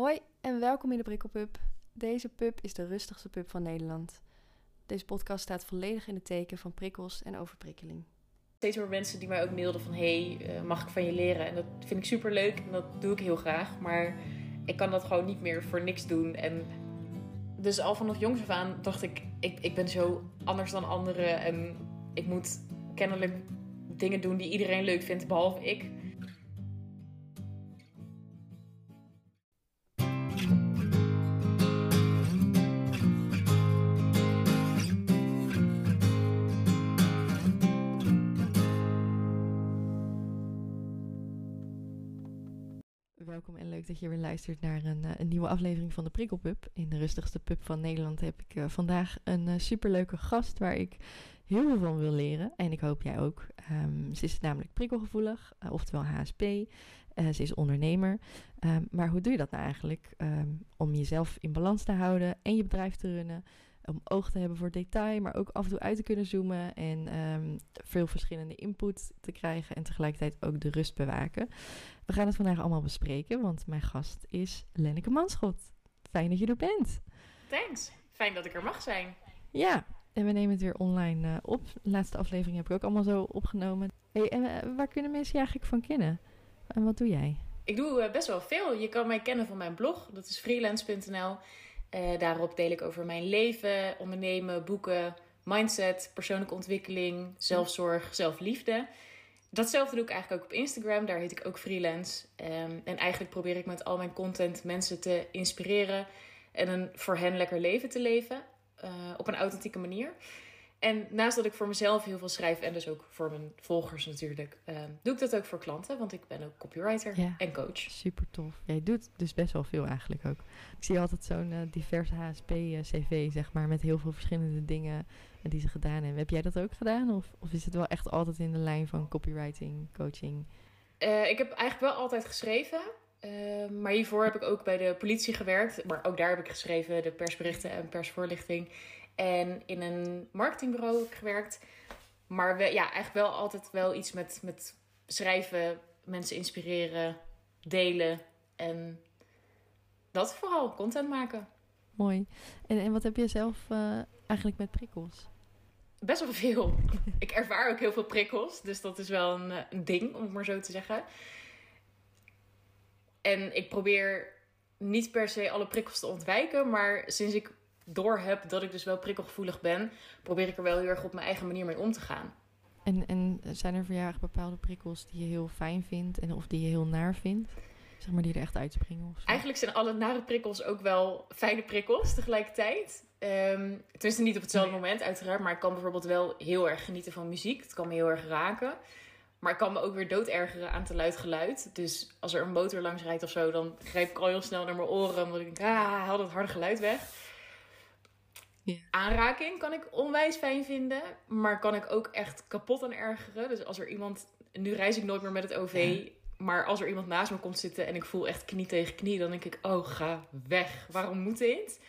Hoi en welkom in de Prikkelpub. Deze pub is de rustigste pub van Nederland. Deze podcast staat volledig in het teken van prikkels en overprikkeling. Steeds meer mensen die mij ook mailden van... hey, eh, mag ik van je leren? En dat vind ik super leuk en dat doe ik heel graag. Maar ik kan dat gewoon niet meer voor niks doen. En dus al vanaf jongs af aan dacht ik... ik, ik ben zo anders dan anderen. En ik moet kennelijk dingen doen die iedereen leuk vindt, behalve ik... dat je weer luistert naar een, eh, een nieuwe aflevering van de Prikkelpub. In de rustigste pub van Nederland heb ik eh, vandaag een uh, superleuke gast waar ik heel veel van wil leren. En ik hoop jij ook. Ehm, ze is namelijk prikkelgevoelig, oftewel HSP. ze is ondernemer. Ehm, maar hoe doe je dat nou eigenlijk? Ehm, om jezelf in balans te houden en je bedrijf te runnen om oog te hebben voor detail, maar ook af en toe uit te kunnen zoomen en um, veel verschillende input te krijgen en tegelijkertijd ook de rust bewaken. We gaan het vandaag allemaal bespreken, want mijn gast is Lenneke Manschot. Fijn dat je er bent. Thanks. Fijn dat ik er mag zijn. Ja, en we nemen het weer online uh, op. De laatste aflevering heb ik ook allemaal zo opgenomen. Hey, en uh, waar kunnen mensen je eigenlijk van kennen? En wat doe jij? Ik doe uh, best wel veel. Je kan mij kennen van mijn blog. Dat is freelance.nl. Uh, daarop deel ik over mijn leven, ondernemen, boeken, mindset, persoonlijke ontwikkeling, zelfzorg, zelfliefde. Datzelfde doe ik eigenlijk ook op Instagram. Daar heet ik ook freelance. Um, en eigenlijk probeer ik met al mijn content mensen te inspireren en een voor hen lekker leven te leven. Uh, op een authentieke manier. En naast dat ik voor mezelf heel veel schrijf en dus ook voor mijn volgers natuurlijk, uh, doe ik dat ook voor klanten, want ik ben ook copywriter ja, en coach. Super tof. Jij doet dus best wel veel eigenlijk ook. Ik zie altijd zo'n uh, divers HSP-CV, zeg maar, met heel veel verschillende dingen die ze gedaan hebben. Heb jij dat ook gedaan of, of is het wel echt altijd in de lijn van copywriting, coaching? Uh, ik heb eigenlijk wel altijd geschreven. Uh, maar hiervoor heb ik ook bij de politie gewerkt. Maar ook daar heb ik geschreven de persberichten en persvoorlichting. En in een marketingbureau heb ik gewerkt. Maar we, ja, eigenlijk wel altijd wel iets met, met schrijven, mensen inspireren, delen. En dat vooral, content maken. Mooi. En, en wat heb je zelf uh, eigenlijk met prikkels? Best wel veel. ik ervaar ook heel veel prikkels. Dus dat is wel een, een ding, om het maar zo te zeggen. En ik probeer niet per se alle prikkels te ontwijken. Maar sinds ik door heb dat ik dus wel prikkelgevoelig ben, probeer ik er wel heel erg op mijn eigen manier mee om te gaan. En, en zijn er voor jou bepaalde prikkels die je heel fijn vindt en of die je heel naar vindt? Zeg maar die er echt uitspringen of zo? Eigenlijk zijn alle nare prikkels ook wel fijne prikkels tegelijkertijd. Um, tenminste niet op hetzelfde nee. moment uiteraard, maar ik kan bijvoorbeeld wel heel erg genieten van muziek. Het kan me heel erg raken. Maar ik kan me ook weer doodergeren aan te luid geluid. Dus als er een motor langs rijdt of zo, dan grijp ik al heel snel naar mijn oren. Omdat ik denk, ah, haal dat harde geluid weg. Aanraking kan ik onwijs fijn vinden, maar kan ik ook echt kapot aan ergeren. Dus als er iemand, nu reis ik nooit meer met het OV, ja. maar als er iemand naast me komt zitten en ik voel echt knie tegen knie, dan denk ik, oh ga weg, waarom moet dit?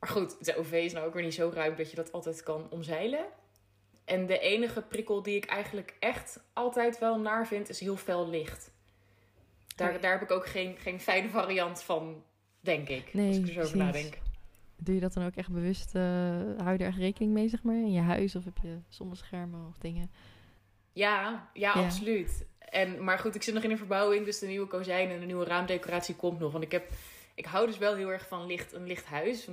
Maar goed, de OV is nou ook weer niet zo ruim dat je dat altijd kan omzeilen. En de enige prikkel die ik eigenlijk echt altijd wel naar vind, is heel fel licht. Daar, daar heb ik ook geen, geen fijne variant van, denk ik. Nee, als ik er zo over nadenk. Doe je dat dan ook echt bewust? Uh, hou je er echt rekening mee, zeg maar? In je huis of heb je zonneschermen of dingen? Ja, ja, ja, absoluut. En, maar goed, ik zit nog in een verbouwing, dus de nieuwe kozijn en de nieuwe raamdecoratie komt nog. Want ik, heb, ik hou dus wel heel erg van licht, een licht huis.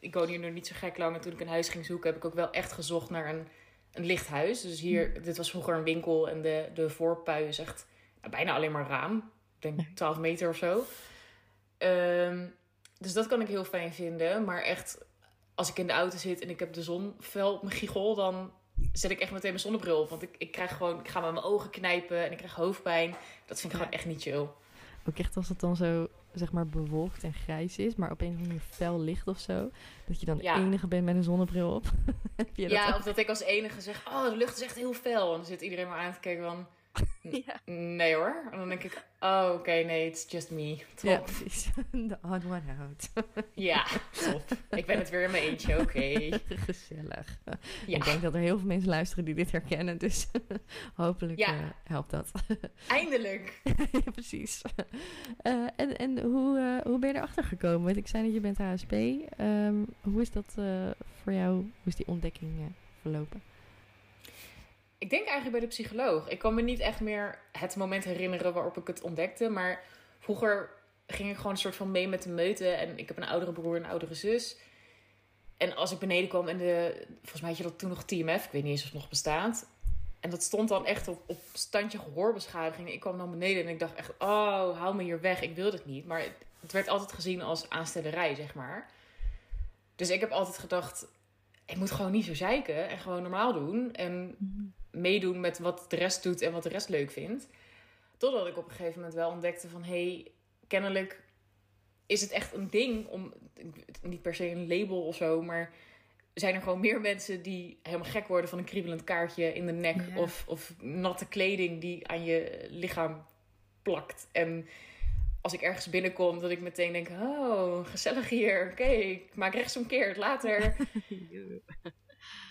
Ik woon hier nu niet zo gek lang en toen ik een huis ging zoeken, heb ik ook wel echt gezocht naar een, een licht huis. Dus hier, hm. dit was vroeger een winkel en de, de voorpui is echt nou, bijna alleen maar raam. Ik denk 12 meter of zo. Um, dus dat kan ik heel fijn vinden. Maar echt, als ik in de auto zit en ik heb de zon fel op mijn giegel, dan zet ik echt meteen mijn zonnebril op. Want ik, ik krijg gewoon, ik ga met mijn ogen knijpen en ik krijg hoofdpijn. Dat vind ik ja. gewoon echt niet chill. Ook echt als het dan zo, zeg maar, bewolkt en grijs is, maar op een of andere manier fel licht of zo. Dat je dan ja. de enige bent met een zonnebril op. ja, dat of dat ik als enige zeg, oh, de lucht is echt heel fel. En dan zit iedereen maar aan te kijken van, ja. Nee hoor. En dan denk ik, oh oké, nee, it's just me. Top. Ja, precies. The odd one out. ja, top. Ik ben het weer in mijn eentje, oké. Gezellig. Ja. Ik denk dat er heel veel mensen luisteren die dit herkennen, dus hopelijk Ja. eh, helpt dat. Eindelijk. ja, precies. Eh, en en hoe, eh, hoe ben je erachter gekomen? Want ik zei dat je bent HSP. Ehm, hoe is dat voor jou? Hoe is die ontdekking verlopen? Ik denk eigenlijk bij de psycholoog. Ik kan me niet echt meer het moment herinneren waarop ik het ontdekte. Maar vroeger ging ik gewoon een soort van mee met de meute. En ik heb een oudere broer en een oudere zus. En als ik beneden kwam en de... Volgens mij had je dat toen nog TMF. Ik weet niet eens of het nog bestaat. En dat stond dan echt op, op standje gehoorbeschadiging. Ik kwam dan beneden en ik dacht echt... Oh, hou me hier weg. Ik wil dit niet. Maar het, het werd altijd gezien als aanstellerij, zeg maar. Dus ik heb altijd gedacht... Ik moet gewoon niet zo zeiken. En gewoon normaal doen. En meedoen met wat de rest doet en wat de rest leuk vindt. Totdat ik op een gegeven moment wel ontdekte van... hé, hey, kennelijk is het echt een ding om... niet per se een label of zo, maar... zijn er gewoon meer mensen die helemaal gek worden van een kriebelend kaartje in de nek... Ja. Of, of natte kleding die aan je lichaam plakt. En als ik ergens binnenkom, dat ik meteen denk... oh, gezellig hier, oké, ik maak rechtsomkeert, later...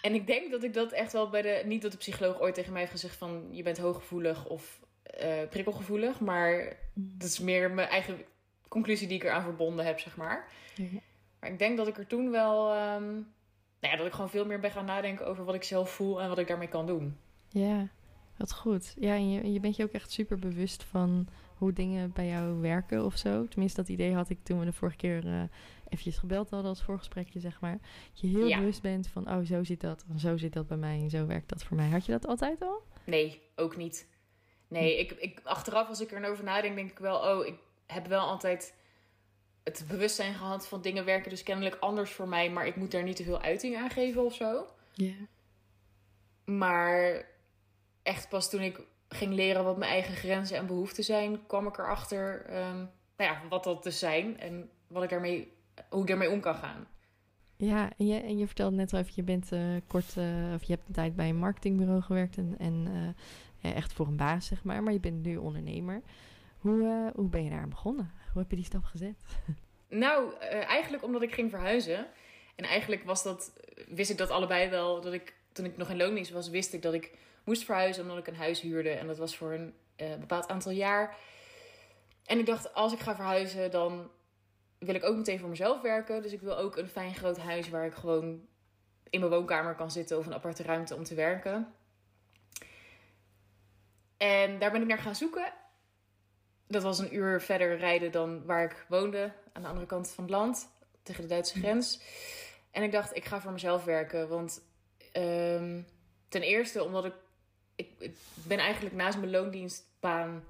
En ik denk dat ik dat echt wel bij de. Niet dat de psycholoog ooit tegen mij heeft gezegd van je bent hooggevoelig of eh, prikkelgevoelig. Maar dat is meer mijn eigen conclusie die ik eraan verbonden heb, zeg maar. Ja. Maar ik denk dat ik er toen wel. ehm, nou ja, dat ik gewoon veel meer ben gaan nadenken over wat ik zelf voel en wat ik daarmee kan doen. Ja, wat goed. Ja, en je, je bent je ook echt super bewust van hoe dingen bij jou werken of zo. Tenminste, dat idee had ik toen we de vorige keer eh eventjes gebeld hadden als voorgesprekje, zeg maar. Dat je heel Ja. bewust bent van, oh, zo zit dat. Zo zit dat bij mij en zo werkt dat voor mij. Had je dat altijd al? Nee, ook niet. Nee, ik, ik, achteraf als ik erover nadenk, denk ik wel, oh, ik heb wel altijd het bewustzijn gehad van dingen werken dus kennelijk anders voor mij, maar ik moet daar niet te veel uiting aan geven of zo. Ja. Maar echt pas toen ik ging leren wat mijn eigen grenzen en behoeften zijn, kwam ik erachter ehm nou ja, wat dat dus zijn en wat ik daarmee, hoe ik daarmee om kan gaan. Ja, en je, en je vertelde net al even, je bent eh, kort, eh, of je hebt een tijd bij een marketingbureau gewerkt en, en eh, echt voor een baas, zeg maar. Maar je bent nu ondernemer. Hoe, hoe ben je daar begonnen? Hoe heb je die stap gezet? Nou, eigenlijk omdat ik ging verhuizen. En eigenlijk was dat, wist ik dat allebei wel. Dat ik, toen ik nog in loondienst was, wist ik dat ik moest verhuizen omdat ik een huis huurde. En dat was voor een eh, bepaald aantal jaar. En ik dacht, als ik ga verhuizen, dan wil ik ook meteen voor mezelf werken. Dus ik wil ook een fijn groot huis waar ik gewoon in mijn woonkamer kan zitten of een aparte ruimte om te werken. En daar ben ik naar gaan zoeken. Dat was een uur verder rijden dan waar ik woonde, aan de andere kant van het land, tegen de Duitse grens. En ik dacht, ik ga voor mezelf werken. Want ehm, ten eerste omdat ik, ik, ik ben eigenlijk naast mijn loondienstbaan.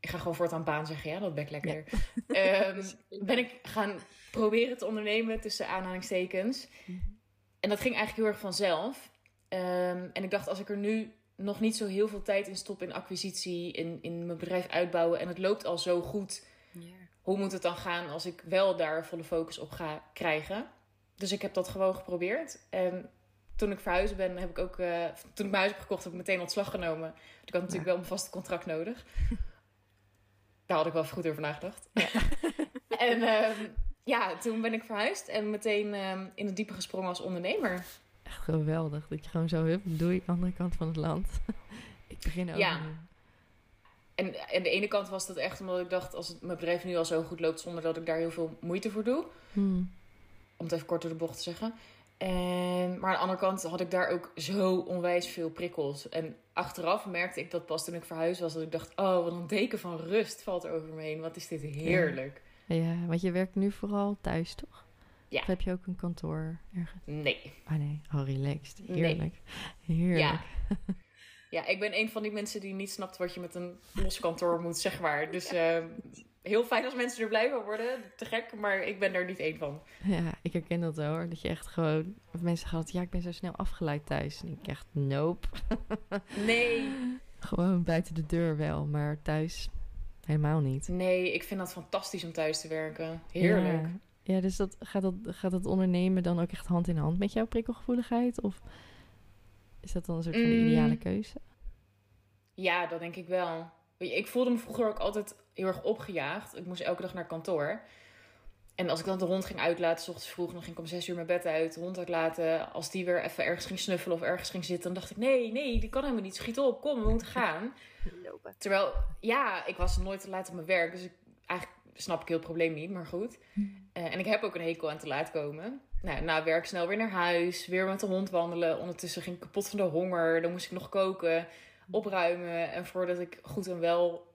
Ik ga gewoon voortaan baan zeggen, ja, dat ben ik lekker. Ehm, ben ik gaan proberen te ondernemen tussen aanhalingstekens. En dat ging eigenlijk heel erg vanzelf. Ehm, en ik dacht, als ik er nu nog niet zo heel veel tijd in stop in acquisitie, in, in mijn bedrijf uitbouwen en het loopt al zo goed, hoe moet het dan gaan als ik wel daar volle focus op ga krijgen? Dus ik heb dat gewoon geprobeerd. En toen ik verhuisd ben, heb ik ook, eh, toen ik mijn huis heb gekocht, heb ik meteen ontslag genomen. Ik had natuurlijk wel een vaste contract nodig. Daar had ik wel even goed over nagedacht. en ehm, ja, toen ben ik verhuisd en meteen ehm, in het diepe gesprongen als ondernemer. Echt geweldig. Dat je gewoon zo, hup, doei, andere kant van het land. ik begin ook. Ja. En aan de ene kant was dat echt omdat ik dacht, als het, mijn bedrijf nu al zo goed loopt zonder dat ik daar heel veel moeite voor doe. Hmm. Om het even kort door de bocht te zeggen. En, maar aan de andere kant had ik daar ook zo onwijs veel prikkels. En achteraf merkte ik dat pas toen ik verhuisd was. Dat ik dacht, oh, wat een deken van rust valt er over me heen. Wat is dit heerlijk. Ja, want je werkt nu vooral thuis, toch? Ja. Of heb je ook een kantoor ergens? Nee. Ah nee, oh relaxed. Nee. Heerlijk. Heerlijk. Ja. Ja, ik ben een van die mensen die niet snapt wat je met een los kantoor moet, zeg maar. Dus eh, heel fijn als mensen er blij van worden. Te gek, maar ik ben er niet één van. Ja, ik herken dat wel hoor. Dat je echt gewoon... Of mensen gaan ja, ik ben zo snel afgeleid thuis. En ik echt, nope. Nee. gewoon buiten de deur wel, maar thuis helemaal niet. Nee, ik vind dat fantastisch om thuis te werken. Heerlijk. Ja, ja dus dat, gaat, dat, gaat dat ondernemen dan ook echt hand in hand met jouw prikkelgevoeligheid? Of is dat dan een soort van de Mm. ideale keuze? Ja, dat denk ik wel. Weet je, ik voelde me vroeger ook altijd heel erg opgejaagd. Ik moest elke dag naar kantoor. En als ik dan de hond ging uitlaten, s ochtends vroeg, dan ging ik om zes uur mijn bed uit, de hond uitlaten. Als die weer even ergens ging snuffelen of ergens ging zitten, dan dacht ik, nee, nee, die kan helemaal niet. Schiet op, kom, we moeten gaan. Lopen. Terwijl, ja, ik was nooit te laat op mijn werk, dus ik, eigenlijk snap ik heel het probleem niet, maar goed. Eh, en ik heb ook een hekel aan te laat komen. Nou, na werk snel weer naar huis, weer met de hond wandelen. Ondertussen ging ik kapot van de honger, dan moest ik nog koken, opruimen. En voordat ik goed en wel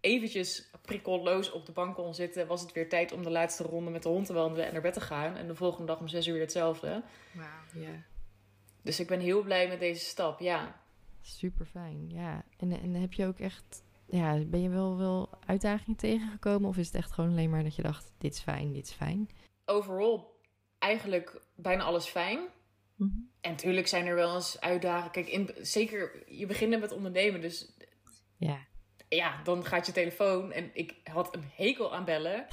eventjes prikkelloos op de bank kon zitten, was het weer tijd om de laatste ronde met de hond te wandelen en naar bed te gaan. En de volgende dag om zes uur weer hetzelfde. Wauw. Ja, Dus ik ben heel blij met deze stap, ja. super fijn. Ja, en, en heb je ook echt, ja, ben je wel wel uitdagingen tegengekomen? Of is het echt gewoon alleen maar dat je dacht, dit is fijn, dit is fijn? Overal eigenlijk bijna alles fijn. En natuurlijk zijn er wel eens uitdagingen. Kijk, in, zeker, je begint met ondernemen, dus Ja, ja, dan gaat je telefoon. En ik had een hekel aan bellen.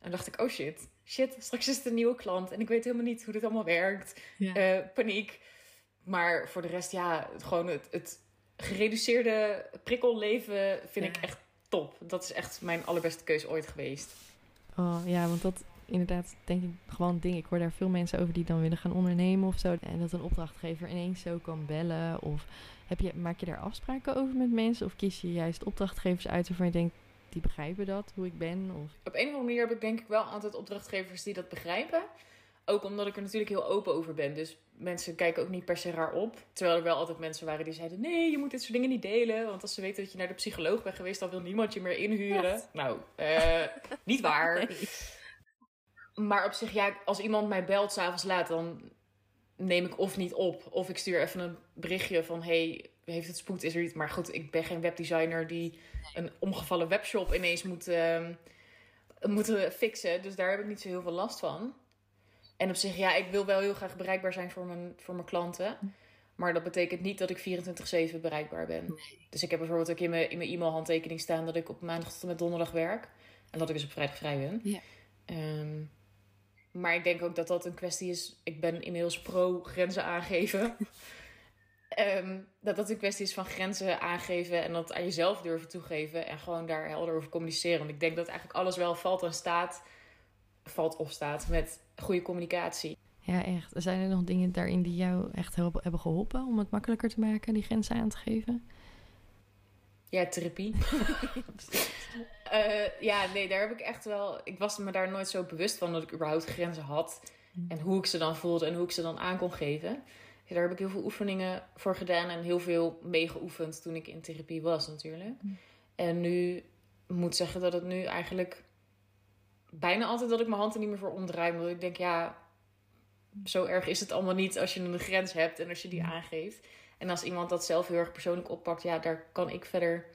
En dacht ik, oh shit, shit, straks is het een nieuwe klant. En ik weet helemaal niet hoe dit allemaal werkt. ja. Eh, paniek. Maar voor de rest, ja, gewoon het, het gereduceerde prikkelleven vind Ja. ik echt top. Dat is echt mijn allerbeste keuze ooit geweest. Oh, ja, want dat inderdaad denk ik gewoon ding. Ik hoor daar veel mensen over die dan willen gaan ondernemen of zo. En dat een opdrachtgever ineens zo kan bellen. Of heb je, maak je daar afspraken over met mensen? Of kies je juist opdrachtgevers uit waarvan je denkt, die begrijpen dat, hoe ik ben? Of... Op een of andere manier heb ik denk ik wel altijd opdrachtgevers die dat begrijpen. Ook omdat ik er natuurlijk heel open over ben. Dus mensen kijken ook niet per se raar op. Terwijl er wel altijd mensen waren die zeiden... nee, je moet dit soort dingen niet delen. Want als ze weten dat je naar de psycholoog bent geweest... dan wil niemand je meer inhuren. Nou, eh, niet waar. Nee. Maar op zich, ja, als iemand mij belt s'avonds laat... dan neem ik of niet op. Of ik stuur even een berichtje van... hey, heeft het spoed, is er iets? Maar goed, ik ben geen webdesigner... die een omgevallen webshop ineens moet... ehm, moeten fixen. Dus daar heb ik niet zo heel veel last van. En op zich, ja, ik wil wel heel graag bereikbaar zijn voor mijn, voor mijn klanten. Maar dat betekent niet dat ik 24-7 bereikbaar ben. Dus ik heb bijvoorbeeld ook in mijn, in mijn e-mailhandtekening staan dat ik op maandag tot en met donderdag werk. En dat ik dus op vrijdag vrij ben. Ja. Ehm, maar ik denk ook dat dat een kwestie is. Ik ben inmiddels pro grenzen aangeven. Ehm, dat dat een kwestie is van grenzen aangeven en dat aan jezelf durven toegeven. En gewoon daar helder over communiceren. Want ik denk dat eigenlijk alles wel valt en staat. Valt of staat met goede communicatie. Ja, echt. Zijn er nog dingen daarin die jou echt hebben geholpen om het makkelijker te maken, die grenzen aan te geven? Ja, therapie. Eh, ja, nee, daar heb ik echt wel. Ik was me daar nooit zo bewust van dat ik überhaupt grenzen had. En hoe ik ze dan voelde en hoe ik ze dan aan kon geven. Dus daar heb ik heel veel oefeningen voor gedaan en heel veel mee geoefend toen ik in therapie was, natuurlijk. Mm. En nu moet zeggen dat het nu eigenlijk bijna altijd dat ik mijn hand er niet meer voor omdraai. Omdat ik denk, ja, zo erg is het allemaal niet als je een grens hebt en als je die aangeeft. En als iemand dat zelf heel erg persoonlijk oppakt, ja, daar kan ik verder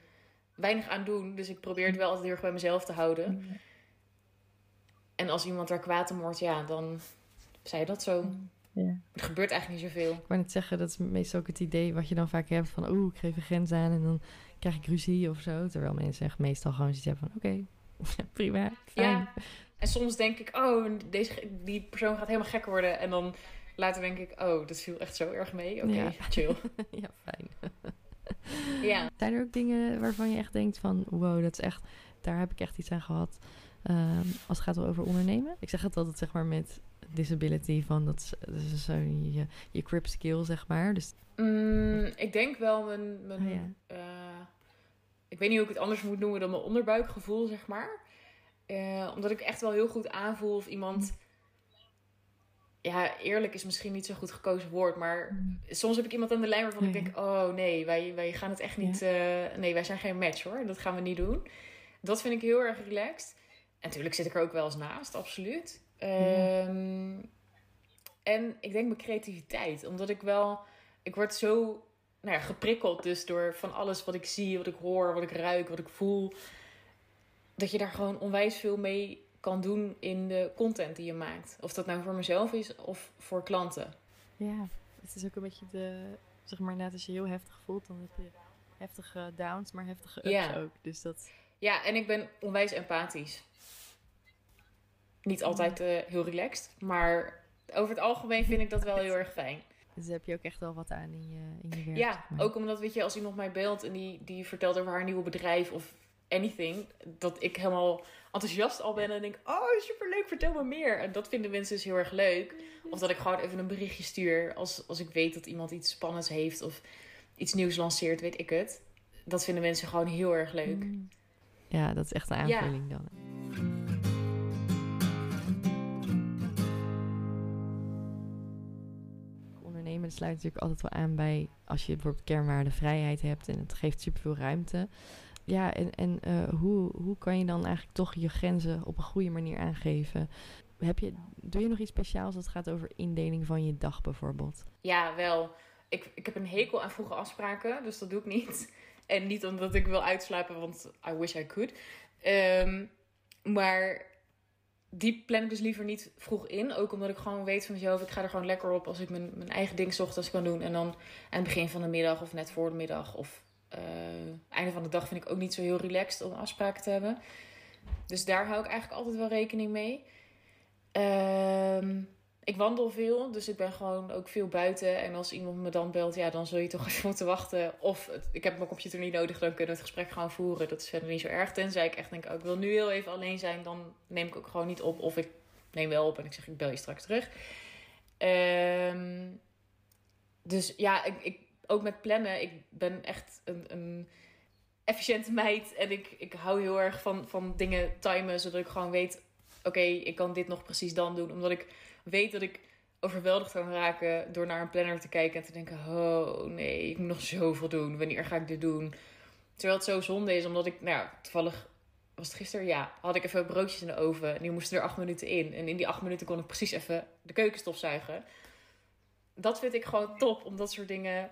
weinig aan doen. Dus ik probeer het wel altijd heel erg bij mezelf te houden. En als iemand daar kwaad om wordt, ja, dan zei je dat zo. Ja. Er gebeurt eigenlijk niet zoveel. Ik wou net zeggen, dat is meestal ook het idee wat je dan vaak hebt van... oeh, ik geef een grens aan en dan krijg ik ruzie of zo. Terwijl mensen echt meestal gewoon zoiets hebben van... oké, prima, fijn. Ja. En soms denk ik, oh, deze, die persoon gaat helemaal gek worden. En dan later denk ik, oh, dat viel echt zo erg mee. Oké, Ja. chill. ja, fijn. Ja. Zijn er ook dingen waarvan je echt denkt van... wow, dat is echt, daar heb ik echt iets aan gehad. ehm, als het gaat over ondernemen. Ik zeg het altijd zeg maar met disability van... dat is, dat is zo je, je crip skill zeg maar. Dus Mm, ik denk wel mijn... mijn Oh ja. eh, ik weet niet hoe ik het anders moet noemen dan mijn onderbuikgevoel, zeg maar. Eh, omdat ik echt wel heel goed aanvoel of iemand... Ja, eerlijk is misschien niet zo'n goed gekozen woord, maar soms heb ik iemand aan de lijn waarvan ik denk: oh nee, wij, wij gaan het echt niet. eh, nee, wij zijn geen match hoor. Dat gaan we niet doen. Dat vind ik heel erg relaxed. En natuurlijk zit ik er ook wel eens naast, absoluut. Ehm, En ik denk mijn creativiteit, omdat ik wel. Ik word zo nou ja, geprikkeld dus door van alles wat ik zie, wat ik hoor, wat ik ruik, wat ik voel. Dat je daar gewoon onwijs veel mee kan doen in de content die je maakt. Of dat nou voor mezelf is of voor klanten. Ja, het is ook een beetje de, zeg maar, net als je heel heftig voelt, dan heb je heftige downs, maar heftige ups Ja. ook. Dus dat, Ja, en ik ben onwijs empathisch. Niet altijd eh, heel relaxed, maar over het algemeen vind ik dat wel heel erg fijn. Dus heb je ook echt wel wat aan in je, in je werk. Ja, ook omdat, weet je, als iemand mij belt en die, die vertelt over haar nieuwe bedrijf of anything, dat ik helemaal enthousiast al ben en denk, oh superleuk, vertel me meer. En dat vinden mensen dus heel erg leuk. Of dat ik gewoon even een berichtje stuur als, als ik weet dat iemand iets spannends heeft of iets nieuws lanceert, weet ik het. Dat vinden mensen gewoon heel erg leuk. Mm. Ja, dat is echt een aanvulling dan. Ondernemen sluit natuurlijk altijd wel aan bij als je bijvoorbeeld kernwaarde vrijheid hebt en het geeft superveel ruimte. Ja, en, en uh, hoe, hoe kan je dan eigenlijk toch je grenzen op een goede manier aangeven? Heb je, doe je nog iets speciaals als het gaat over indeling van je dag bijvoorbeeld? Ja, wel. Ik, ik heb een hekel aan vroege afspraken, dus dat doe ik niet. En niet omdat ik wil uitslapen, want I wish I could. Um, maar die plan ik dus liever niet vroeg in. Ook omdat ik gewoon weet van mezelf, ik ga er gewoon lekker op als ik mijn, mijn eigen ding ochtends kan doen. En dan aan het begin van de middag of net voor de middag of uh, einde van de dag vind ik ook niet zo heel relaxed om afspraken te hebben. Dus daar hou ik eigenlijk altijd wel rekening mee. Um, ik wandel veel, dus ik ben gewoon ook veel buiten. En als iemand me dan belt, ja, dan zul je toch even moeten wachten. Of ik heb mijn computer niet nodig, dan kunnen we het gesprek gaan voeren. Dat is verder niet zo erg. Tenzij ik echt denk, oh, ik wil nu heel even alleen zijn, dan neem ik ook gewoon niet op. Of ik neem wel op en ik zeg, ik bel je straks terug. Um, dus ja, ik, ik, ook met plannen, ik ben echt een, een efficiënte meid. En ik, ik hou heel erg van, van dingen timen, zodat ik gewoon weet, oké, ik kan dit nog precies dan doen. Omdat ik weet dat ik overweldigd kan raken door naar een planner te kijken en te denken: oh nee, ik moet nog zoveel doen. Wanneer ga ik dit doen? Terwijl het zo zonde is, omdat ik, nou ja, toevallig was het gisteren, ja, had ik even broodjes in de oven en die moesten er acht minuten in. En in die acht minuten kon ik precies even de keuken stofzuigen. Dat vind ik gewoon top om dat soort dingen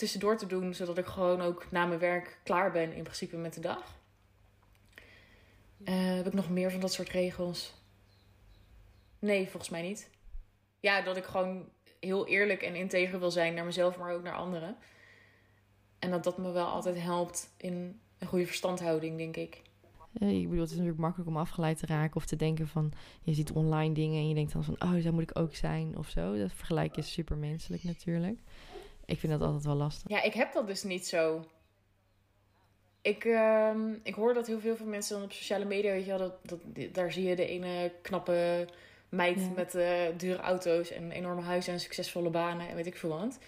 tussendoor te doen, zodat ik gewoon ook na mijn werk klaar ben in principe met de dag. Uh, heb ik nog meer van dat soort regels? Nee, volgens mij niet. Ja, dat ik gewoon heel eerlijk en integer wil zijn naar mezelf, maar ook naar anderen. En dat dat me wel altijd helpt in een goede verstandhouding, denk ik. ik bedoel, het is natuurlijk makkelijk om afgeleid te raken of te denken van... je ziet online dingen en je denkt dan van... oh, zo moet ik ook zijn of zo. Dat vergelijk is super menselijk natuurlijk. Ik vind dat altijd wel lastig. Ja, ik heb dat dus niet zo. Ik, uh, ik hoor dat heel veel van mensen dan op sociale media, weet je wel, dat, dat, daar zie je de ene knappe meid met uh, dure auto's en enorme huizen en succesvolle banen en weet ik veel wat.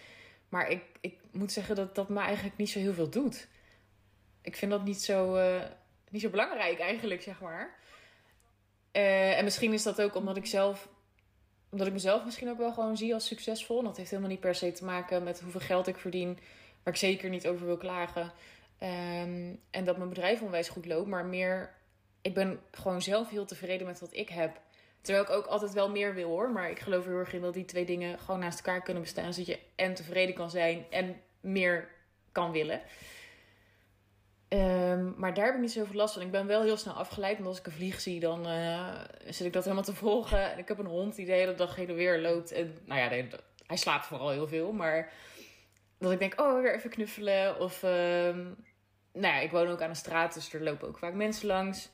Maar ik, ik moet zeggen dat dat me eigenlijk niet zo heel veel doet. Ik vind dat niet zo, uh, niet zo belangrijk eigenlijk, zeg maar. Uh, en misschien is dat ook omdat ik zelf omdat ik mezelf misschien ook wel gewoon zie als succesvol. Dat heeft helemaal niet per se te maken met hoeveel geld ik verdien. Waar ik zeker niet over wil klagen. Um, en dat mijn bedrijf onwijs goed loopt. Maar meer, ik ben gewoon zelf heel tevreden met wat ik heb. Terwijl ik ook altijd wel meer wil hoor. Maar ik geloof heel erg in dat die twee dingen gewoon naast elkaar kunnen bestaan. Zodat je en tevreden kan zijn en meer kan willen. Um, maar daar heb ik niet zoveel last van. Ik ben wel heel snel afgeleid. En als ik een vlieg zie, dan uh, zit ik dat helemaal te volgen. En ik heb een hond die de hele dag heen en weer loopt. En nou ja, hij slaapt vooral heel veel. Maar dat ik denk, oh, weer even knuffelen. Of, um, nou ja, ik woon ook aan een straat, dus er lopen ook vaak mensen langs.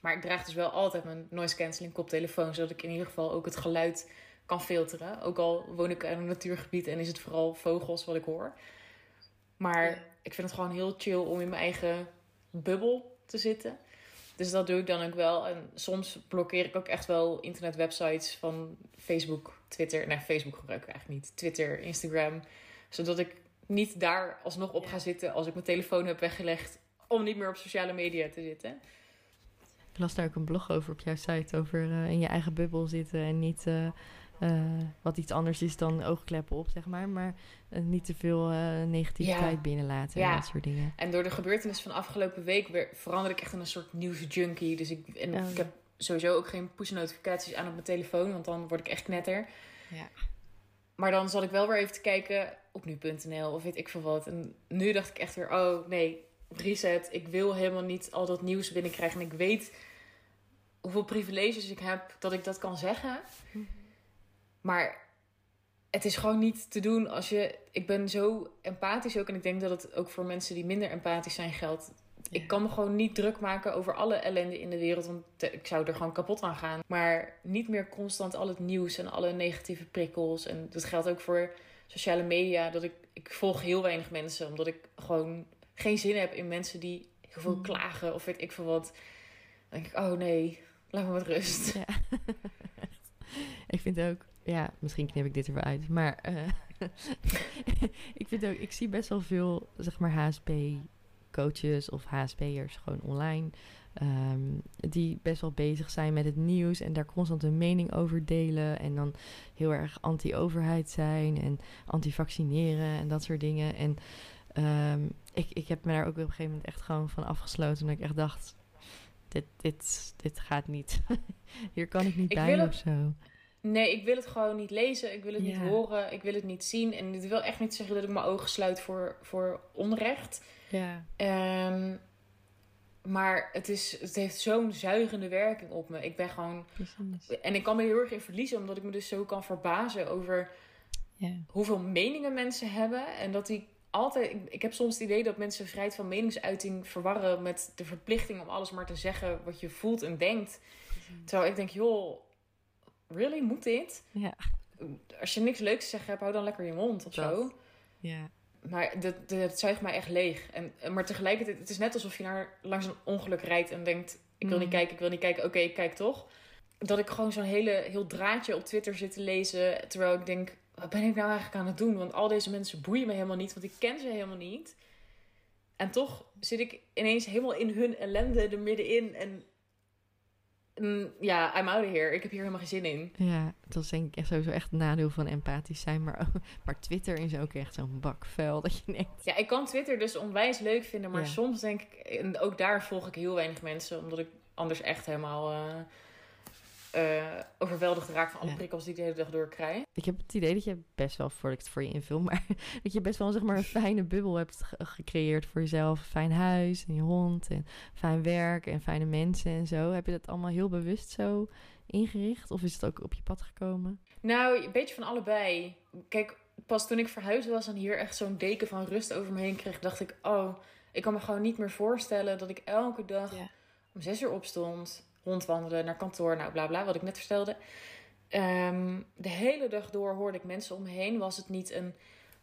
Maar ik draag dus wel altijd mijn noise cancelling koptelefoon, zodat ik in ieder geval ook het geluid kan filteren. Ook al woon ik in een natuurgebied en is het vooral vogels wat ik hoor. Maar ik vind het gewoon heel chill om in mijn eigen bubbel te zitten. Dus dat doe ik dan ook wel. En soms blokkeer ik ook echt wel internetwebsites van Facebook, Twitter. Nee, Facebook gebruik ik eigenlijk niet. Twitter, Instagram. Zodat ik niet daar alsnog op ga zitten als ik mijn telefoon heb weggelegd. Om niet meer op sociale media te zitten. Ik las daar ook een blog over op jouw site. Over uh, in je eigen bubbel zitten en niet... Uh, uh, wat iets anders is dan oogkleppen op, zeg maar. Maar uh, niet te veel uh, negativiteit ja. binnenlaten en dat soort dingen. En door de gebeurtenissen van afgelopen week weer, verander ik echt in een soort nieuwsjunkie. Dus ik, en oh, ik heb sowieso ook geen push-notificaties aan op mijn telefoon, want dan word ik echt knetter. Ja. Maar dan zat ik wel weer even te kijken op nu.nl of weet ik veel wat. En nu dacht ik echt weer, oh nee, reset. Ik wil helemaal niet al dat nieuws binnenkrijgen. En ik weet hoeveel privileges ik heb dat ik dat kan zeggen. Mhm. Maar het is gewoon niet te doen als je. Ik ben zo empathisch ook. En ik denk dat het ook voor mensen die minder empathisch zijn geldt. Ik kan me gewoon niet druk maken over alle ellende in de wereld. Want ik zou er gewoon kapot aan gaan. Maar niet meer constant al het nieuws en alle negatieve prikkels. En dat geldt ook voor sociale media dat ik, ik volg heel weinig mensen. Omdat ik gewoon geen zin heb in mensen die heel veel Mm. klagen of weet ik veel wat. Dan denk ik, oh nee, laat me met rust. Ja. ik vind ook, ja, misschien knip ik dit er wel uit, maar eh, ik vind ook, ik zie best wel veel, zeg maar, HSP-coaches of HSP'ers gewoon online, ehm, die best wel bezig zijn met het nieuws en daar constant een mening over delen en dan heel erg anti-overheid zijn en anti-vaccineren en dat soort dingen. En ehm, ik, ik heb me daar ook op een gegeven moment echt gewoon van afgesloten, omdat ik echt dacht, dit, dit, dit gaat niet. Hier kan ik niet Ik bij of zo. Nee, ik wil het gewoon niet lezen. Ik wil het niet horen. Ik wil het niet zien. En dit wil echt niet zeggen dat ik mijn ogen sluit voor, voor onrecht. Ja. Ehm, maar het, is, het heeft zo'n zuigende werking op me. Ik ben gewoon... Precies. En ik kan me heel erg in verliezen, omdat ik me dus zo kan verbazen over Ja. hoeveel meningen mensen hebben. En dat die altijd. Ik, ik heb soms het idee dat mensen vrijheid van meningsuiting verwarren met de verplichting om alles maar te zeggen wat je voelt en denkt. Terwijl ik denk, joh, really? Moet dit? Ja. Als je niks leuks te zeggen hebt, hou dan lekker je mond of Dat. zo. Ja. Maar dat, zuigt mij echt leeg. En, maar tegelijkertijd, het is net alsof je naar, langs een ongeluk rijdt en denkt: Ik wil Mm. niet kijken, ik wil niet kijken, oké, ik kijk toch. Dat ik gewoon zo'n hele, heel draadje op Twitter zit te lezen. Terwijl ik denk: Wat ben ik nou eigenlijk aan het doen? Want al deze mensen boeien me helemaal niet, want ik ken ze helemaal niet. En toch zit ik ineens helemaal in hun ellende er middenin. En mm, ja, I'm out of here. Ik heb hier helemaal geen zin in. Ja, dat is denk ik echt sowieso echt een nadeel van empathisch zijn. Maar, maar Twitter is ook echt zo'n bak vuil dat je denkt... Ja, ik kan Twitter dus onwijs leuk vinden, maar Ja. soms denk ik, en ook daar volg ik heel weinig mensen, omdat ik anders echt helemaal eh, eh, overweldigd raak van alle Ja. prikkels die ik de hele dag door krijg. Ik heb het idee dat je best wel, voordat ik het voor je invul, maar dat je best wel zeg maar een fijne bubbel hebt ge- gecreëerd voor jezelf. Een fijn huis en je hond en fijn werk en fijne mensen en zo. Heb je dat allemaal heel bewust zo ingericht? Of is het ook op je pad gekomen? Nou, een beetje van allebei. Kijk, pas toen ik verhuisd was en hier echt zo'n deken van rust over me heen kreeg, dacht ik, oh, ik kan me gewoon niet meer voorstellen dat ik elke dag Ja. om zes uur opstond, rondwandelen naar kantoor, nou bla bla, wat ik net vertelde. Ehm, de hele dag door hoorde ik mensen om me heen. Was het niet een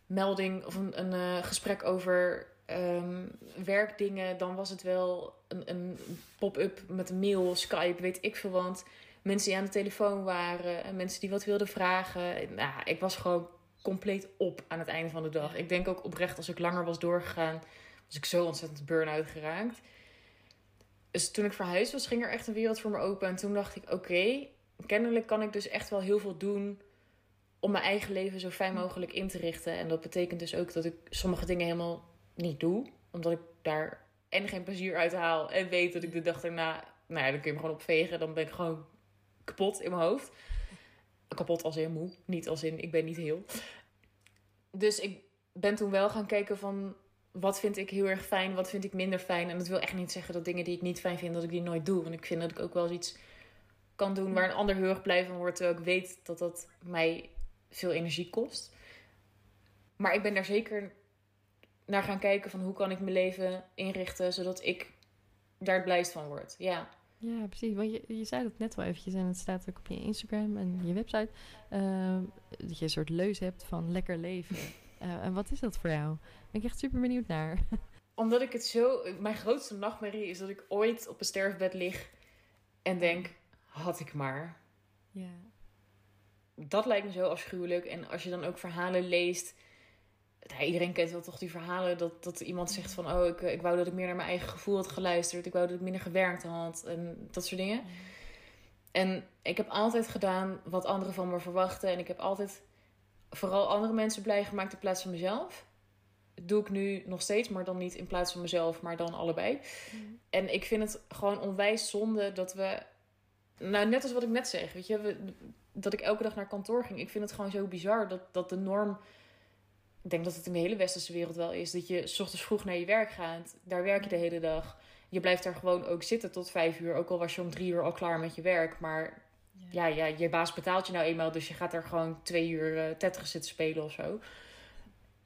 melding of een, een eh, gesprek over ehm, werkdingen, dan was het wel een, een pop-up met een mail, Skype, weet ik veel wat. Mensen die aan de telefoon waren en mensen die wat wilden vragen. Nou, ik was gewoon compleet op aan het einde van de dag. Ik denk ook oprecht, als ik langer was doorgegaan, was ik zo ontzettend burn-out geraakt. Dus toen ik verhuisd was, ging er echt een wereld voor me open. En toen dacht ik, oké, kennelijk kan ik dus echt wel heel veel doen om mijn eigen leven zo fijn mogelijk in te richten. En dat betekent dus ook dat ik sommige dingen helemaal niet doe. Omdat ik daar en geen plezier uit haal. En weet dat ik de dag daarna, nou ja, dan kun je me gewoon opvegen. Dan ben ik gewoon kapot in mijn hoofd. Kapot als in moe, niet als in ik ben niet heel. Dus ik ben toen wel gaan kijken van wat vind ik heel erg fijn, wat vind ik minder fijn. En dat wil echt niet zeggen dat dingen die ik niet fijn vind, dat ik die nooit doe. Want ik vind dat ik ook wel eens iets kan doen waar een ander heel erg blij van wordt. Terwijl ik weet dat dat mij veel energie kost. Maar ik ben daar zeker naar gaan kijken van hoe kan ik mijn leven inrichten zodat ik daar het blijst van word. Ja. Ja, precies. Want je, je zei dat net wel eventjes en het staat ook op je Instagram en je website. ehm, dat je een soort leus hebt van lekker leven. Eh, en wat is dat voor jou? Ben ik echt super benieuwd naar. Omdat ik het zo... Mijn grootste nachtmerrie is dat ik ooit op een sterfbed lig en denk, had ik maar. Ja. Dat lijkt me zo afschuwelijk. En als je dan ook verhalen leest... Ja, iedereen kent wel toch die verhalen dat, dat iemand zegt van... Oh, ik, ik wou dat ik meer naar mijn eigen gevoel had geluisterd. Ik wou dat ik minder gewerkt had. En dat soort dingen. En ik heb altijd gedaan wat anderen van me verwachten. En ik heb altijd vooral andere mensen blij gemaakt in plaats van mezelf. Dat doe ik nu nog steeds, maar dan niet in plaats van mezelf, maar dan allebei. En ik vind het gewoon onwijs zonde dat we... Nou, net als wat ik net zeg, weet je... We, dat ik elke dag naar kantoor ging. Ik vind het gewoon zo bizar dat, dat de norm... Ik denk dat het in de hele westerse wereld wel is. Dat je 's ochtends vroeg naar je werk gaat. Daar werk je de hele dag. Je blijft daar gewoon ook zitten tot vijf uur. Ook al was je om drie uur al klaar met je werk. Maar ja, ja, je baas betaalt je nou eenmaal. Dus je gaat daar gewoon twee uur eh Tetris zitten spelen of zo.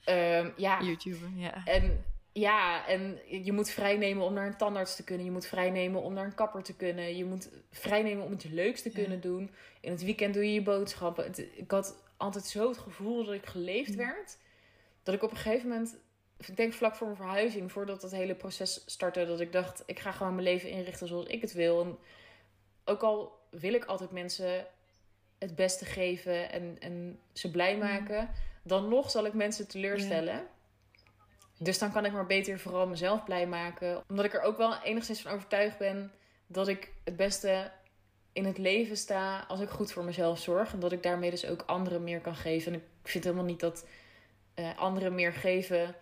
Ehm, ja, YouTuber, ja. en ja, en je moet vrijnemen om naar een tandarts te kunnen. Je moet vrijnemen om naar een kapper te kunnen. Je moet vrijnemen om het leuks te kunnen doen. In het weekend doe je je boodschappen. Het- ik had altijd zo het gevoel dat ik geleefd werd. Dat ik op een gegeven moment, ik denk vlak voor mijn verhuizing, voordat dat hele proces startte, dat ik dacht, ik ga gewoon mijn leven inrichten zoals ik het wil. En ook al wil ik altijd mensen het beste geven en, en ze blij maken, dan nog zal ik mensen teleurstellen. Dus dan kan ik maar beter vooral mezelf blij maken. Omdat ik er ook wel enigszins van overtuigd ben dat ik het beste in het leven sta als ik goed voor mezelf zorg. En dat ik daarmee dus ook anderen meer kan geven. En ik vind helemaal niet dat uh, anderen meer geven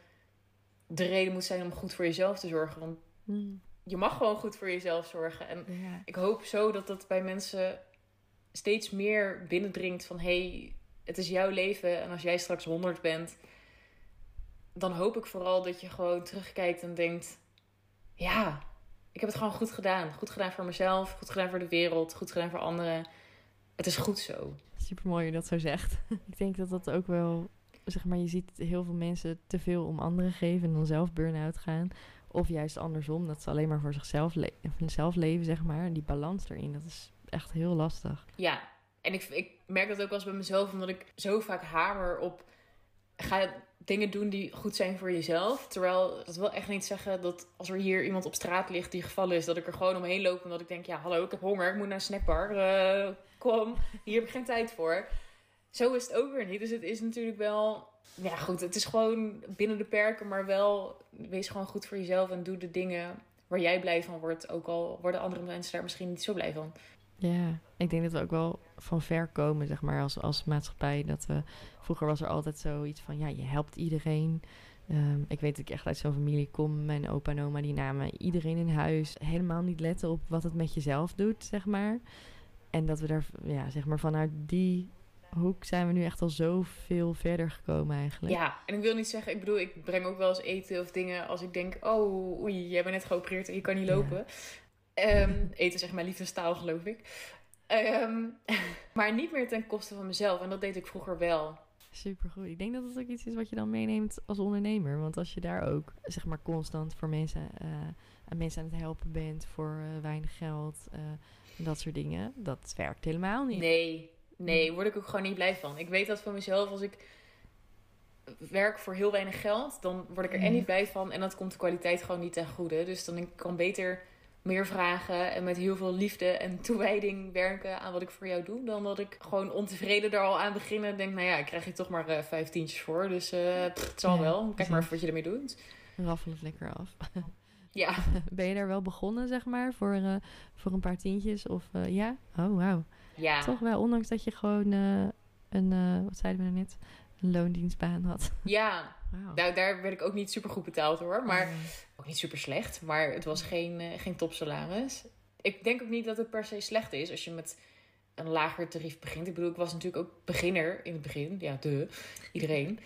de reden moet zijn om goed voor jezelf te zorgen. Want Hmm. Je mag gewoon goed voor jezelf zorgen. En Ja. ik hoop zo dat dat bij mensen steeds meer binnendringt van hey, het is jouw leven en als jij straks 100 bent, dan hoop ik vooral dat je gewoon terugkijkt en denkt: ja, ik heb het gewoon goed gedaan. Goed gedaan voor mezelf, goed gedaan voor de wereld, goed gedaan voor anderen. Het is goed zo. Super mooi je dat zo zegt. ik denk dat dat ook wel, zeg maar, je ziet heel veel mensen te veel om anderen geven en dan zelf burn-out gaan. Of juist andersom, dat ze alleen maar voor zichzelf le zelf leven, zeg maar. En die balans erin, dat is echt heel lastig. Ja, en ik, ik merk dat ook wel eens bij mezelf, omdat ik zo vaak hamer op. Ga dingen doen die goed zijn voor jezelf. Terwijl dat wil echt niet zeggen dat als er hier iemand op straat ligt die gevallen is, dat ik er gewoon omheen loop en dat ik denk: ja, hallo, ik heb honger, ik moet naar een snackbar. Eh, kom, hier heb ik geen tijd voor. Zo is het ook weer niet. Dus het is natuurlijk wel. Ja, goed, het is gewoon binnen de perken, maar wel wees gewoon goed voor jezelf en doe de dingen waar jij blij van wordt. Ook al worden andere mensen daar misschien niet zo blij van. Ja, ik denk dat we ook wel van ver komen, zeg maar, als, als maatschappij. Dat we, vroeger was er altijd zoiets van, ja, je helpt iedereen. Ehm, ik weet dat ik echt uit zo'n familie kom. Mijn opa en oma, die namen iedereen in huis. Helemaal niet letten op wat het met jezelf doet, zeg maar. En dat we daar, ja, zeg maar, vanuit die hoek zijn we nu echt al zoveel verder gekomen eigenlijk. Ja, en ik wil niet zeggen, ik bedoel, ik breng ook wel eens eten of dingen als ik denk, oh, oei, jij bent net geopereerd en je kan niet Ja. lopen. Ehm, eten is echt mijn liefdestaal, geloof ik. Ehm, maar niet meer ten koste van mezelf. En dat deed ik vroeger wel. Supergoed. Ik denk dat het ook iets is wat je dan meeneemt als ondernemer. Want als je daar ook, zeg maar, constant voor mensen, eh, aan mensen aan het helpen bent voor eh, weinig geld eh, en dat soort dingen, dat werkt helemaal niet. Nee, nee, word ik ook gewoon niet blij van. Ik weet dat van mezelf, als ik werk voor heel weinig geld, dan word ik er en Mhm. niet blij van. En dat komt de kwaliteit gewoon niet ten goede. Dus dan ik kan beter meer vragen en met heel veel liefde en toewijding werken aan wat ik voor jou doe. Dan dat ik gewoon ontevreden er al aan begin en denk, nou ja, ik krijg je toch maar eh vijf tientjes voor. Dus eh, pff, het zal Ja, wel. Kijk maar even wat je ermee doet. Raffel het lekker af. Ja, ben je daar wel begonnen, zeg maar, voor, eh, voor een paar tientjes? Of ja? Oh, wauw. Ja. Toch wel, ondanks dat je gewoon eh, een, eh, wat zeiden we nou net, een loondienstbaan had. Ja, nou, daar werd ik ook niet super goed betaald hoor. Maar Oh, ook niet super slecht, maar het was geen, eh, geen topsalaris. Ik denk ook niet dat het per se slecht is als je met een lager tarief begint. Ik bedoel, ik was natuurlijk ook beginner in het begin. Ja, de iedereen.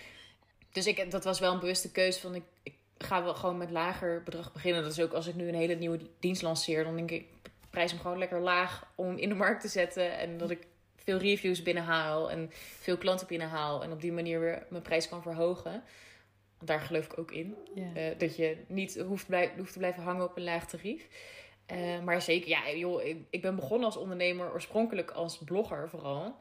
Dus ik, dat was wel een bewuste keuze van ik, ik ga wel gewoon met lager bedrag beginnen. Dat is ook als ik nu een hele nieuwe dienst lanceer, dan denk ik prijs hem gewoon lekker laag om hem in de markt te zetten. En dat ik veel reviews binnenhaal en veel klanten binnenhaal. En op die manier weer mijn prijs kan verhogen. Want daar geloof ik ook in. Eh, dat je niet hoeft, blij- hoeft te blijven hangen op een laag tarief. Eh, maar zeker, ja, joh, ik, ik ben begonnen als ondernemer, oorspronkelijk als blogger vooral.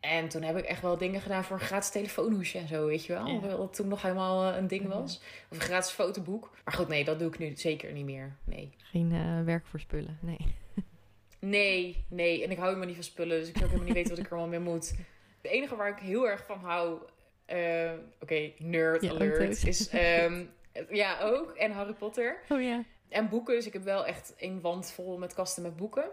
En toen heb ik echt wel dingen gedaan voor een gratis telefoonhoesje en zo, weet je wel. Ja. Wat toen nog helemaal eh, een ding was. Of een gratis fotoboek. Maar goed, nee, dat doe ik nu zeker niet meer. Nee. Geen eh, werk voor spullen, nee. Nee, nee. En ik hou helemaal niet van spullen, dus ik zou ook helemaal niet weten wat ik er allemaal mee moet. Het enige waar ik heel erg van hou, eh, oké, nerd Je alert, is ehm, ja ook. En Harry Potter. Oh ja. En boeken, dus ik heb wel echt een wand vol met kasten met boeken.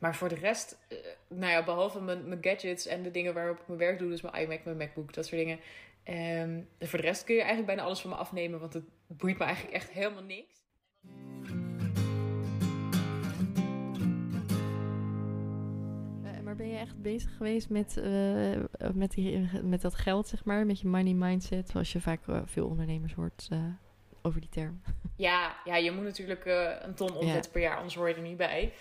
Maar voor de rest, eh, nou ja, behalve mijn, mijn gadgets en de dingen waarop ik mijn werk doe, dus mijn iMac, mijn MacBook, dat soort dingen. Ehm, en voor de rest kun je eigenlijk bijna alles van me afnemen, want het boeit me eigenlijk echt helemaal niks. Eh, maar ben je echt bezig geweest met, eh, met, die, met dat geld, zeg maar? Met je money mindset, zoals je vaak veel ondernemers hoort over die term. Ja, ja je moet natuurlijk een ton omzetten per jaar, anders hoor je er niet bij.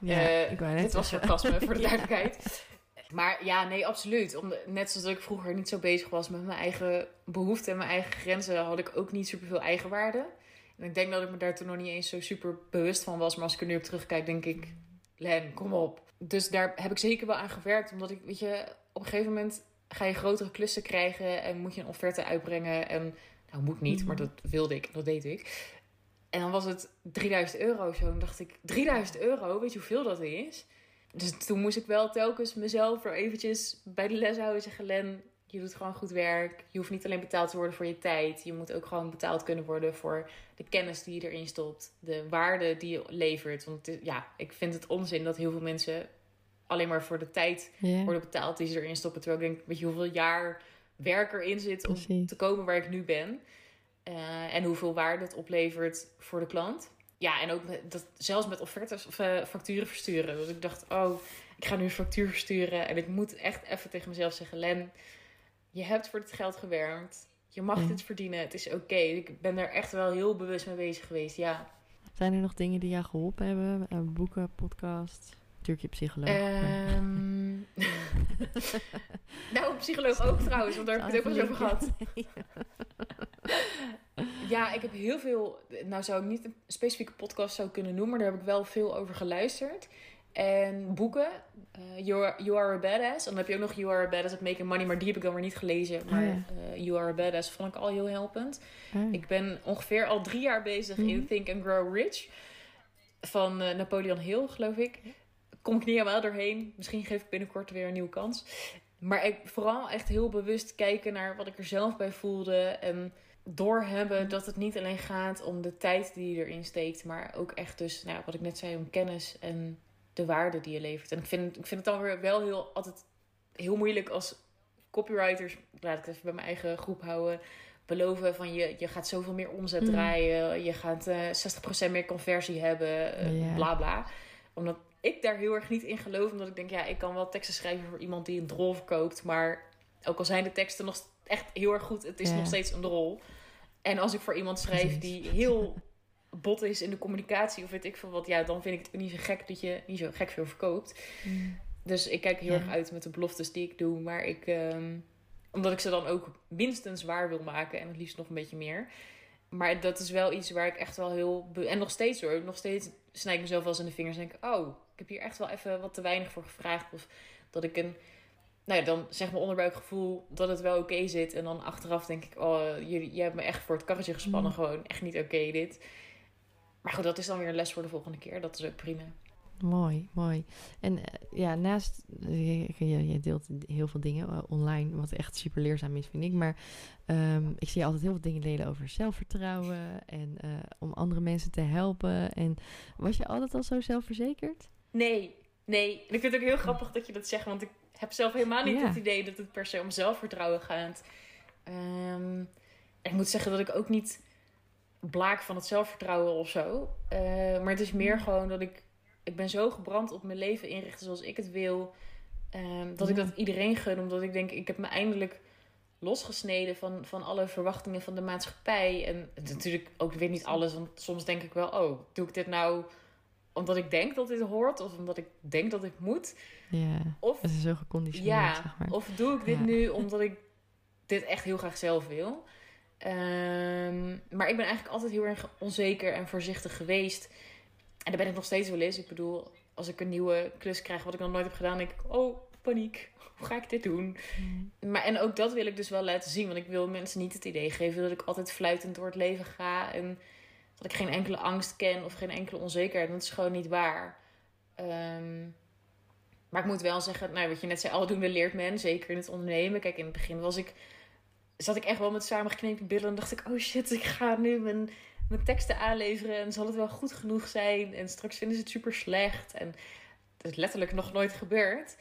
Ja, ik net Dit was sarcasme, voor de duidelijkheid. Maar ja, nee, absoluut. Om, net zoals ik vroeger niet zo bezig was met mijn eigen behoeften en mijn eigen grenzen, had ik ook niet superveel eigenwaarde. En ik denk dat ik me daar toen nog niet eens zo super bewust van was. Maar als ik er nu op terugkijk, denk ik, Len, kom op. Dus daar heb ik zeker wel aan gewerkt. Omdat ik, weet je, op een gegeven moment ga je grotere klussen krijgen. En moet je een offerte uitbrengen. En nou, moet niet, Mhm. maar dat wilde ik. Dat deed ik. En dan was het 3000 euro of zo. En dacht ik, 3000 euro, weet je hoeveel dat is? Dus toen moest ik wel telkens mezelf weer eventjes bij de les houden en zeggen... Len, je doet gewoon goed werk. Je hoeft niet alleen betaald te worden voor je tijd. Je moet ook gewoon betaald kunnen worden voor de kennis die je erin stopt. De waarde die je levert. Want is- ja, ik vind het onzin dat heel veel mensen alleen maar voor de tijd worden betaald die ze erin stoppen. Terwijl ik denk, weet je hoeveel jaar werk erin zit om precies. te komen waar ik nu ben. Eh, en hoeveel waarde het oplevert voor de klant. Ja, en ook met, dat, zelfs met offertes of eh, facturen versturen. Dus ik dacht, oh, ik ga nu een factuur versturen. En ik moet echt even tegen mezelf zeggen, Len, je hebt voor dit geld gewerkt. Je mag Ja. dit verdienen. Het is oké. Ik ben er echt wel heel bewust mee bezig geweest, ja. Zijn er nog dingen die jou geholpen hebben? Eh, boeken, podcast? Natuurlijk je psycholoog. Ehm nou, psycholoog ook trouwens, want daar heb ik het ook wel eens over gehad. Ja, ik heb heel veel. Nou, zou ik niet een specifieke podcast zou kunnen noemen, maar daar heb ik wel veel over geluisterd. En boeken. eh, you, are, you Are a Badass. En dan heb je ook nog You Are a Badass at Making Money, maar die heb ik dan weer niet gelezen. Maar Oh ja. eh, You Are a Badass vond ik al heel helpend. Ah, Ik ben ongeveer al drie jaar bezig in Mhm. Think and Grow Rich. Van eh, Napoleon Hill, geloof ik. Kom ik niet helemaal doorheen. Misschien geef ik binnenkort weer een nieuwe kans. Maar ik vooral echt heel bewust kijken naar wat ik er zelf bij voelde. En doorhebben dat het niet alleen gaat om de tijd die je erin steekt. Maar ook echt dus, nou, wat ik net zei, om kennis en de waarde die je levert. En ik vind, ik vind het dan weer wel heel, altijd heel moeilijk als copywriters... Laat ik het even bij mijn eigen groep houden beloven van je, je gaat zoveel meer omzet Mm. draaien, je gaat eh 60% meer conversie hebben, Ja. bla bla. Omdat ik daar heel erg niet in geloof, omdat ik denk, ja, ik kan wel teksten schrijven voor iemand die een drol verkoopt, maar ook al zijn de teksten nog echt heel erg goed, het is nog steeds een drol. En als ik voor iemand schrijf die heel bot is in de communicatie of weet ik veel wat, ja, dan vind ik het niet zo gek dat je niet zo gek veel verkoopt. Mm. Dus ik kijk heel Ja. erg uit met de beloftes die ik doe. Maar ik, ehm, omdat ik ze dan ook minstens waar wil maken. En het liefst nog een beetje meer. Maar dat is wel iets waar ik echt wel heel... En nog steeds hoor. Nog steeds snijd ik mezelf wel eens in de vingers. En denk oh, ik heb hier echt wel even wat te weinig voor gevraagd. Of dat ik een... Nou ja, dan zeg mijn onderbuikgevoel dat het wel oké zit. En dan achteraf denk ik, oh, jullie, jij hebt me echt voor het karretje gespannen. Mm. Gewoon echt niet oké dit. Maar goed, dat is dan weer een les voor de volgende keer. Dat is ook prima. Mooi, mooi. En eh, ja, naast, je, je, je deelt heel veel dingen eh, online, wat echt super leerzaam is, vind ik. Maar ehm, ik zie je altijd heel veel dingen delen over zelfvertrouwen en eh, om andere mensen te helpen. En was je altijd al zo zelfverzekerd? Nee, nee. En ik vind het ook heel grappig dat je dat zegt, want ik heb zelf helemaal niet het idee dat het per se om zelfvertrouwen gaat. En ik moet zeggen dat ik ook niet blaak van het zelfvertrouwen of zo. Eh, maar het is meer gewoon dat ik, ik ben zo gebrand op mijn leven inrichten zoals ik het wil. ehm, dat ik dat iedereen gun, omdat ik denk, ik heb me eindelijk losgesneden van, van alle verwachtingen van de maatschappij. En natuurlijk ook weer niet alles, want soms denk ik wel, oh, doe ik dit nou omdat ik denk dat dit hoort, of omdat ik denk dat ik moet? Ja, Of, het is zo geconditioneerd, ja, zeg maar. of doe ik dit Ja. nu omdat ik dit echt heel graag zelf wil? Ehm, maar ik ben eigenlijk altijd heel erg onzeker en voorzichtig geweest. En daar ben ik nog steeds wel eens. Ik bedoel, als ik een nieuwe klus krijg wat ik nog nooit heb gedaan, denk ik, oh, paniek. Hoe ga ik dit doen? Mm. Maar en ook dat wil ik dus wel laten zien. Want ik wil mensen niet het idee geven dat ik altijd fluitend door het leven ga. En dat ik geen enkele angst ken of geen enkele onzekerheid. Dat is gewoon niet waar. Ehm, maar ik moet wel zeggen, nou, wat je net zei, aldoende leert men. Zeker in het ondernemen. Kijk, in het begin was ik, zat ik echt wel met samengeknepen billen. En dacht ik, oh shit, ik ga nu mijn, mijn teksten aanleveren. En zal het wel goed genoeg zijn? En straks vinden ze het super slecht. En dat is letterlijk nog nooit gebeurd.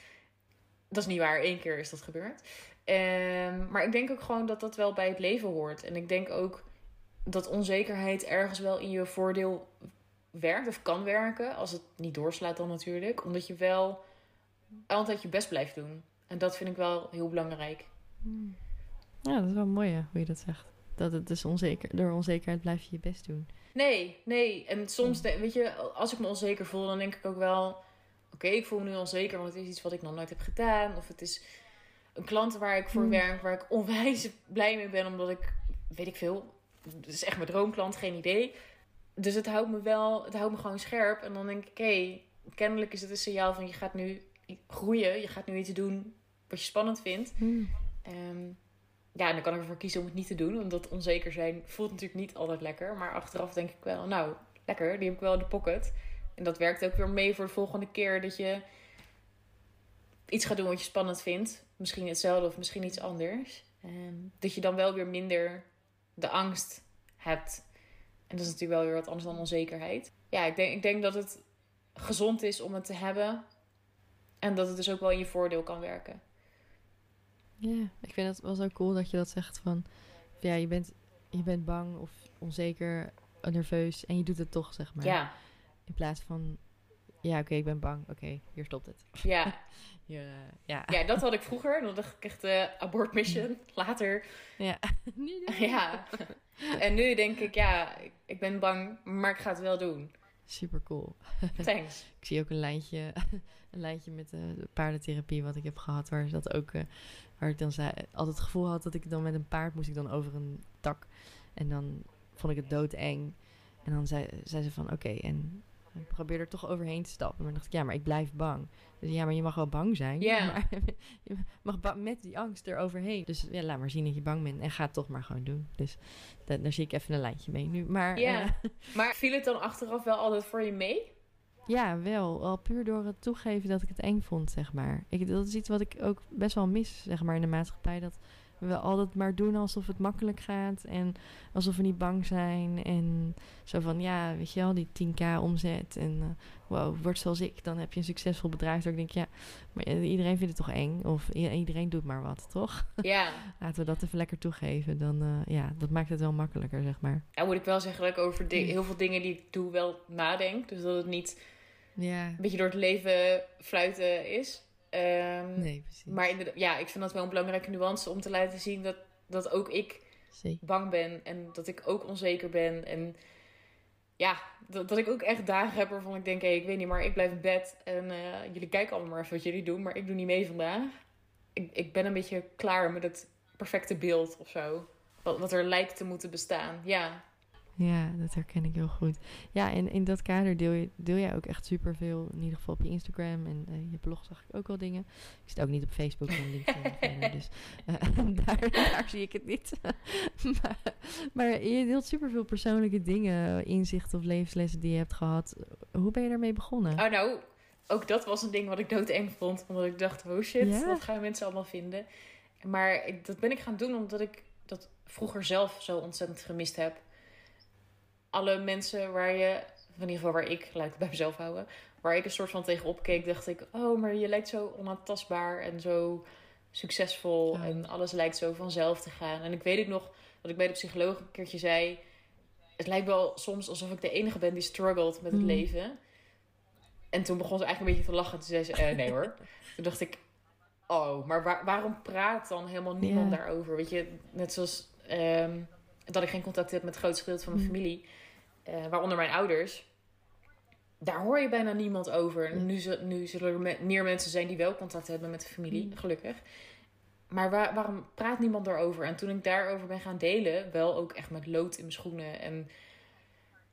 Dat is niet waar, één keer is dat gebeurd. Ehm, maar ik denk ook gewoon dat dat wel bij het leven hoort. En ik denk ook dat onzekerheid ergens wel in je voordeel werkt of kan werken. Als het niet doorslaat dan natuurlijk. Omdat je wel altijd je best blijft doen. En dat vind ik wel heel belangrijk. Ja, dat is wel mooi hè, hoe je dat zegt. Dat het dus onzeker, door onzekerheid blijf je je best doen. Nee, nee. En soms, weet je, als ik me onzeker voel, dan denk ik ook wel... Oké, ik voel me nu onzeker, want het is iets wat ik nog nooit heb gedaan. Of het is een klant waar ik voor Hmm. werk, waar ik onwijs blij mee ben. Omdat ik, weet ik veel, het is echt mijn droomklant, geen idee. Dus het houdt me wel, het houdt me gewoon scherp. En dan denk ik, hé, kennelijk is het een signaal van je gaat nu groeien. Je gaat nu iets doen wat je spannend vindt. Hmm. Ehm, ja, en dan kan ik ervoor kiezen om het niet te doen. Omdat onzeker zijn voelt natuurlijk niet altijd lekker. Maar achteraf denk ik wel, nou, lekker. Die heb ik wel in de pocket. En dat werkt ook weer mee voor de volgende keer dat je iets gaat doen wat je spannend vindt. Misschien hetzelfde of misschien iets anders. Ehm, dat je dan wel weer minder de angst hebt. En dat is natuurlijk wel weer wat anders dan onzekerheid. Ja, ik denk, ik denk dat het gezond is om het te hebben. En dat het dus ook wel in je voordeel kan werken. Ja, ik vind het wel zo cool dat je dat zegt van... Ja, je bent, je bent bang of onzeker, nerveus en je doet het toch, zeg maar. Ja, In plaats van... Ja, oké, ik ben bang. Oké, hier stopt het. ja. Hier, eh, ja. ja, dat had ik vroeger. Dan dacht ik echt eh abort mission. Later, ja. Doen. ja. En nu denk ik, ja, ik- ben bang, maar ik ga het wel doen. Super cool. Thanks. Ik zie ook een lijntje, een lijntje met eh, de paardentherapie wat ik heb gehad, waar ze dat ook, waar ik dan zei, altijd het gevoel had dat ik dan met een paard moest ik dan over een tak en dan vond ik het doodeng en dan zei, zei ze van oké en ik probeer er toch overheen te stappen, maar dacht ik ja, maar ik blijf bang. Dus ja, maar je mag wel bang zijn, maar je mag met die angst eroverheen. Dus ja, laat maar zien dat je bang bent en ga het toch maar gewoon doen. Dus da- daar zie ik even een lijntje mee nu. Maar eh, Maar viel het dan achteraf wel altijd voor je mee? Ja, wel. Al puur door het toegeven dat ik het eng vond, zeg maar. Ik, dat is iets wat ik ook best wel mis, zeg maar, in de maatschappij. Dat we altijd maar doen alsof het makkelijk gaat. En alsof we niet bang zijn. En zo van, ja, weet je wel, die 10k omzet. En eh, wow, word zoals ik. Dan heb je een succesvol bedrijf. Dat ik denk, ja, maar iedereen vindt het toch eng? Of iedereen doet maar wat, toch? Ja. Laten we dat even lekker toegeven. Dan, eh, ja, dat maakt het wel makkelijker, zeg maar. En moet ik wel zeggen dat ik over heel veel dingen die ik doe wel nadenk. Dus dat het niet Ja, een beetje door het leven fluiten is. Ehm, nee, precies. Maar inderdaad, ja, ik vind dat wel een belangrijke nuance om te laten zien dat, dat ook ik Zeker. bang ben. En dat ik ook onzeker ben. En ja, dat, dat ik ook echt dagen heb waarvan ik denk, hé, ik weet niet, maar ik blijf in bed. En eh, jullie kijken allemaal maar even wat jullie doen, maar ik doe niet mee vandaag. Ik, ik ben een beetje klaar met het perfecte beeld of zo. Wat, wat er lijkt te moeten bestaan. Ja, Ja, dat herken ik heel goed. Ja, en in dat kader deel, je, deel jij ook echt superveel. In ieder geval op je Instagram en eh, je blog zag ik ook wel dingen. Ik zit ook niet op Facebook en LinkedIn dus eh, daar, daar zie ik het niet. maar, maar je deelt superveel persoonlijke dingen, inzichten of levenslessen die je hebt gehad. Hoe ben je daarmee begonnen? Oh, nou, ook dat was een ding wat ik doodeng vond. Omdat ik dacht, oh shit, Ja? wat gaan mensen allemaal vinden? Maar ik- dat ben ik gaan doen omdat ik dat vroeger zelf zo ontzettend gemist heb. Alle mensen waar je, in ieder geval waar ik, laat ik het bij mezelf houden, waar ik een soort van tegenop keek, dacht ik, oh, maar je lijkt zo onaantastbaar en zo succesvol Ja. en alles lijkt zo vanzelf te gaan. En ik weet ook nog dat ik bij de psycholoog een keertje zei, het lijkt wel soms alsof ik de enige ben die struggelt met het Hmm. leven. En toen begon ze eigenlijk een beetje te lachen. Toen zei ze, eh, nee hoor. Toen dacht ik, oh, maar waar- waarom praat dan helemaal niemand daarover? Weet je, net zoals ehm, dat ik geen contact heb met het grootste gedeelte van mijn Hmm. familie. Eh, waaronder mijn ouders. Daar hoor je bijna niemand over. Ja. Nu, nu zullen er me- meer mensen zijn die wel contact hebben met de familie, Hmm. gelukkig. Maar waar- waarom praat niemand daarover? En toen ik daarover ben gaan delen, wel ook echt met lood in mijn schoenen en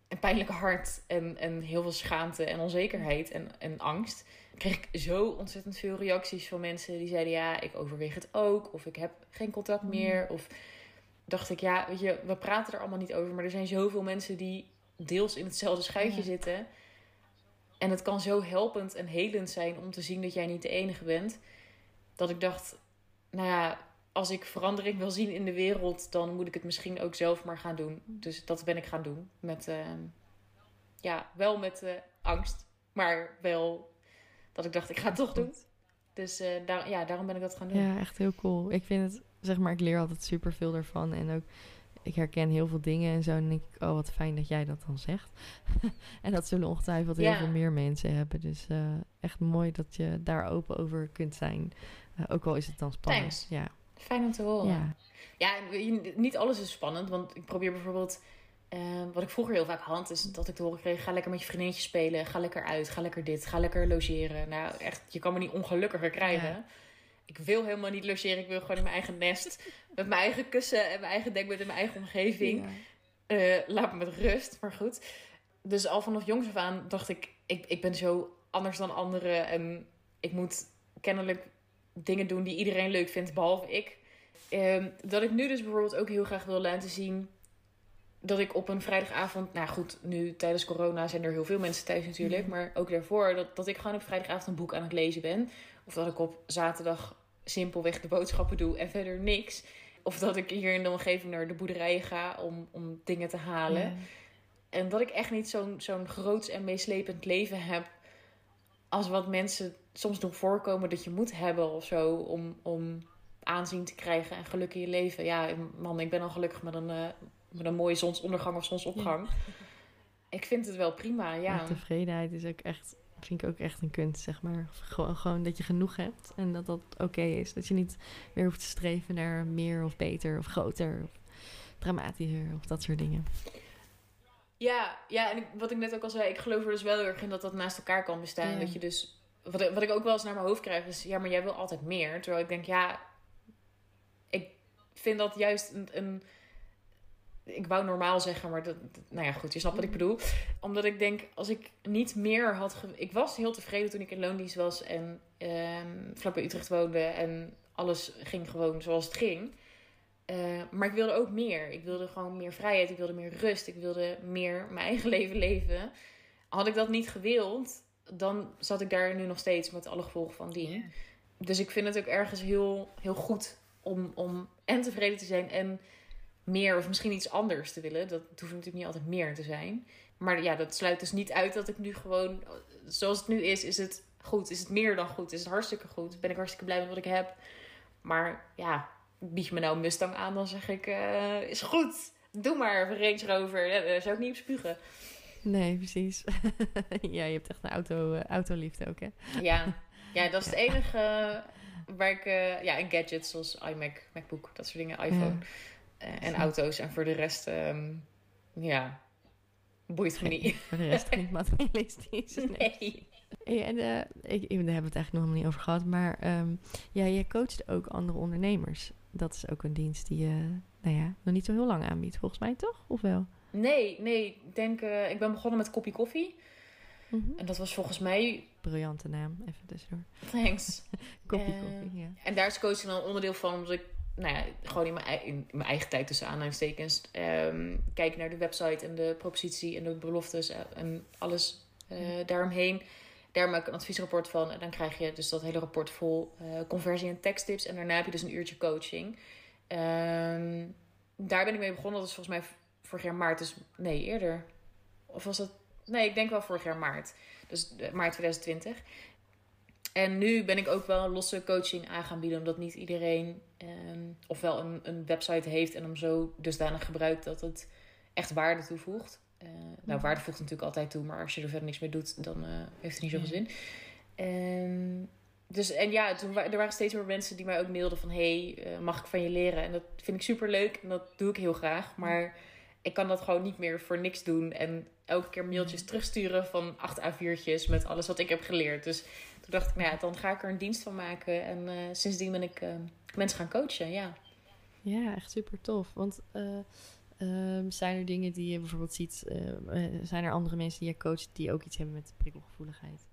een pijnlijke hart en, en heel veel schaamte en onzekerheid en, en angst, kreeg ik zo ontzettend veel reacties van mensen die zeiden: Ja, ik overweeg het ook, of ik heb geen contact meer. Of dacht ik: Ja, weet je, we praten er allemaal niet over, maar er zijn zoveel mensen die deels in hetzelfde schuitje Ja. zitten. En het kan zo helpend en helend zijn om te zien dat jij niet de enige bent. Dat ik dacht, nou ja, als ik verandering wil zien in de wereld, dan moet ik het misschien ook zelf maar gaan doen. Dus dat ben ik gaan doen. Met, ehm, ja, wel met eh, angst, maar wel dat ik dacht, ik ga het toch doen. Dus eh, daar, ja, daarom ben ik dat gaan doen. Ja, echt heel cool. Ik vind het, zeg maar, ik leer altijd superveel ervan. En ook, ik herken heel veel dingen en zo. En denk ik, oh, wat fijn dat jij dat dan zegt. en dat zullen ongetwijfeld heel Ja. veel meer mensen hebben. Dus eh, echt mooi dat je daar open over kunt zijn. Eh, ook al is het dan spannend. Thanks. Ja. Fijn om te horen. ja. Ja, niet alles is spannend. Want ik probeer bijvoorbeeld... eh, wat ik vroeger heel vaak had, is dat ik te horen kreeg... ga lekker met je vriendinnetjes spelen, ga lekker uit, ga lekker dit, ga lekker logeren. Nou, echt, je kan me niet ongelukkiger krijgen. Ja. Ik wil helemaal niet logeren, ik wil gewoon in mijn eigen nest... met mijn eigen kussen en mijn eigen dekbed en mijn eigen omgeving. Eh, laat me met rust, maar goed. Dus al vanaf jongs af aan dacht ik, ik, ik ben zo anders dan anderen. En ik moet kennelijk dingen doen die iedereen leuk vindt, behalve ik. Ehm, dat ik nu dus bijvoorbeeld ook heel graag wil laten zien dat ik op een vrijdagavond, nou goed, nu tijdens corona zijn er heel veel mensen thuis natuurlijk, maar ook daarvoor, dat, dat ik gewoon op vrijdagavond een boek aan het lezen ben. Of dat ik op zaterdag simpelweg de boodschappen doe en verder niks. Of dat ik hier in de omgeving naar de boerderijen ga om, om dingen te halen. Ja. En dat ik echt niet zo'n zo'n groots en meeslepend leven heb. Als wat mensen soms nog voorkomen dat je moet hebben of zo. Om, om aanzien te krijgen en geluk in je leven. Ja, man, ik ben al gelukkig met een, eh, met een mooie zonsondergang of zonsopgang. Ik vind het wel prima, ja. Maar tevredenheid is ook echt, vind ik ook echt een kunst, zeg maar. Gewoon, gewoon dat je genoeg hebt en dat dat oké is. Dat je niet weer hoeft te streven naar meer of beter of groter of dramatischer of dat soort dingen. Ja, ja en ik- wat ik net ook al zei, ik geloof er dus wel heel erg in dat dat naast elkaar kan bestaan. Ja. Dat je dus, wat, ik- wat ik ook wel eens naar mijn hoofd krijg, is ja, maar jij wil altijd meer. Terwijl ik denk, ja, ik vind dat juist een, een ik wou normaal zeggen, maar dat, nou ja, goed, je snapt wat ik bedoel. Omdat ik denk, als ik niet meer had... ge- Ik was heel tevreden toen ik in loondienst was en ehm vlak bij Utrecht woonde. En alles ging gewoon zoals het ging. Eh, maar ik wilde ook meer. Ik wilde gewoon meer vrijheid. Ik wilde meer rust. Ik wilde meer mijn eigen leven leven. Had ik dat niet gewild, dan zat ik daar nu nog steeds met alle gevolgen van dien. Dus ik vind het ook ergens heel, heel goed om, om en tevreden te zijn en meer of misschien iets anders te willen. Dat hoeft natuurlijk niet altijd meer te zijn. Maar ja, dat sluit dus niet uit dat ik nu gewoon, zoals het nu is, is het goed. Is het meer dan goed? Is het hartstikke goed? Ben ik hartstikke blij met wat ik heb? Maar ja, bied je me nou een Mustang aan, dan zeg ik, eh, is goed. Doe maar, een Range Rover. Ja, daar zou ik niet op spugen. Nee, precies. ja, je hebt echt een auto, eh, autoliefde ook, hè? Ja, ja dat is het enige waar ik... eh, ja, en gadgets zoals iMac, MacBook, dat soort dingen, iPhone. En Zo. auto's. En voor de rest, ehm, ja, boeit me niet. Voor de rest niet materialistisch. Nee. En eh, ik, daar hebben we het eigenlijk nog helemaal niet over gehad. Maar ehm, ja, je coacht ook andere ondernemers. Dat is ook een dienst die je, nou ja, nog niet zo heel lang aanbiedt, volgens mij toch? Of wel? Nee, nee. Ik denk, eh, ik ben begonnen met kopje koffie. Mhm. En dat was volgens mij, Briljante naam, even tussendoor. thanks. Koppie Eh, koffie, ja. En daar is coaching dan onderdeel van, omdat ik, nou ja, gewoon in mijn, ei- in mijn eigen tijd tussen aanhalingstekens, ehm kijken naar de website en de propositie en de beloftes en, en alles eh, daaromheen. Daar maak ik een adviesrapport van en dan krijg je dus dat hele rapport vol eh, conversie en teksttips. En daarna heb je dus een uurtje coaching. Ehm, daar ben ik mee begonnen, dat is volgens mij vorig jaar maart, dus nee, eerder. Of was dat? Nee, ik denk wel vorig jaar maart. Dus eh, maart 2020. En nu ben ik ook wel een losse coaching aan gaan bieden, omdat niet iedereen ehm, ofwel een, een website heeft en hem zo dusdanig gebruikt dat het echt waarde toevoegt. Eh, nou, waarde voegt natuurlijk altijd toe, maar als je er verder niks mee doet, dan eh, heeft het niet zoveel zin. En, dus, en ja, toen, er waren steeds meer mensen die mij ook mailden van... hey, eh, mag ik van je leren? En dat vind ik super leuk en dat doe ik heel graag. Maar ik kan dat gewoon niet meer voor niks doen. En elke keer mailtjes terugsturen van acht A4'tjes met alles wat ik heb geleerd. Dus toen dacht ik, nou ja, dan ga ik er een dienst van maken. En eh, sindsdien ben ik eh, mensen gaan coachen, ja. Ja, echt super tof. Want eh, ehm, zijn er dingen die je bijvoorbeeld ziet, zijn er andere mensen die je coacht die ook iets hebben met prikkelgevoeligheid?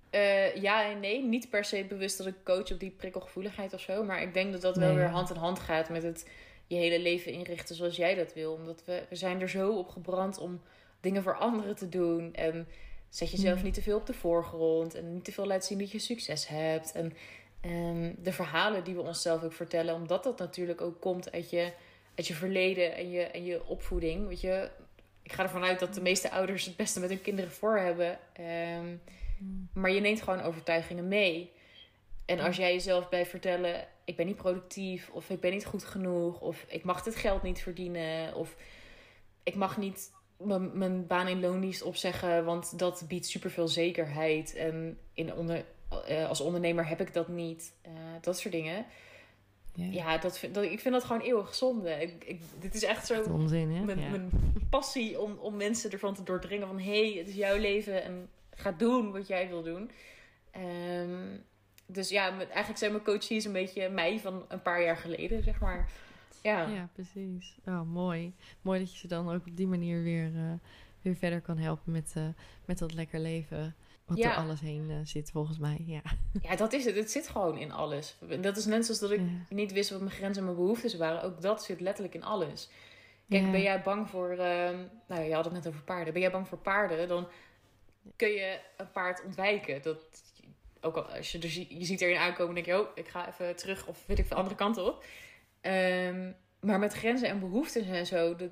Ja en nee. Niet per se bewust dat ik coach op die prikkelgevoeligheid of zo. Maar ik denk dat dat wel weer hand in hand gaat met het je hele leven inrichten zoals jij dat wil. Omdat we, we zijn er zo op gebrand om dingen voor anderen te doen. En zet jezelf Mm. niet te veel op de voorgrond. En niet te veel laten zien dat je succes hebt. En ehm, de verhalen die we onszelf ook vertellen. Omdat dat natuurlijk ook komt uit je, uit je verleden en je, en je opvoeding. Weet je, ik ga ervan uit dat de meeste ouders het beste met hun kinderen voor hebben. Ehm, maar je neemt gewoon overtuigingen mee. En als jij jezelf blijft vertellen: ik ben niet productief, of ik ben niet goed genoeg, of ik mag dit geld niet verdienen, of ik mag niet mijn, baan in loondienst opzeggen, want dat biedt superveel zekerheid. En in onder, eh, als ondernemer heb ik dat niet. Eh, dat soort dingen. Ja, dat, vind- dat, ik vind dat gewoon eeuwig zonde. Ik, ik, dit is echt zo Echt onzin, hè? mijn, ja. mijn passie om, om mensen ervan te doordringen van hé, hey, het is jouw leven en ga doen wat jij wil doen. Ehm, dus ja, eigenlijk zijn mijn coaches een beetje mij van een paar jaar geleden, zeg maar. Ja, Ja, precies. Oh, mooi. Mooi dat je ze dan ook op die manier weer, eh, weer verder kan helpen met, eh, met dat lekker leven. Wat Ja. door alles heen eh, zit, volgens mij. Ja. Ja, dat is het. Het zit gewoon in alles. Dat is net zoals dat ik Ja. niet wist wat mijn grenzen en mijn behoeftes waren. Ook dat zit letterlijk in alles. Kijk, Ja. ben jij bang voor... ehm, nou, je had het net over paarden. Ben jij bang voor paarden, dan kun je een paard ontwijken. Dat, ook al, als je, dus, je ziet erin aankomen, denk je... Oh, ik ga even terug of weet ik veel, andere kant op. Ehm, maar met grenzen en behoeftes en zo... Dat,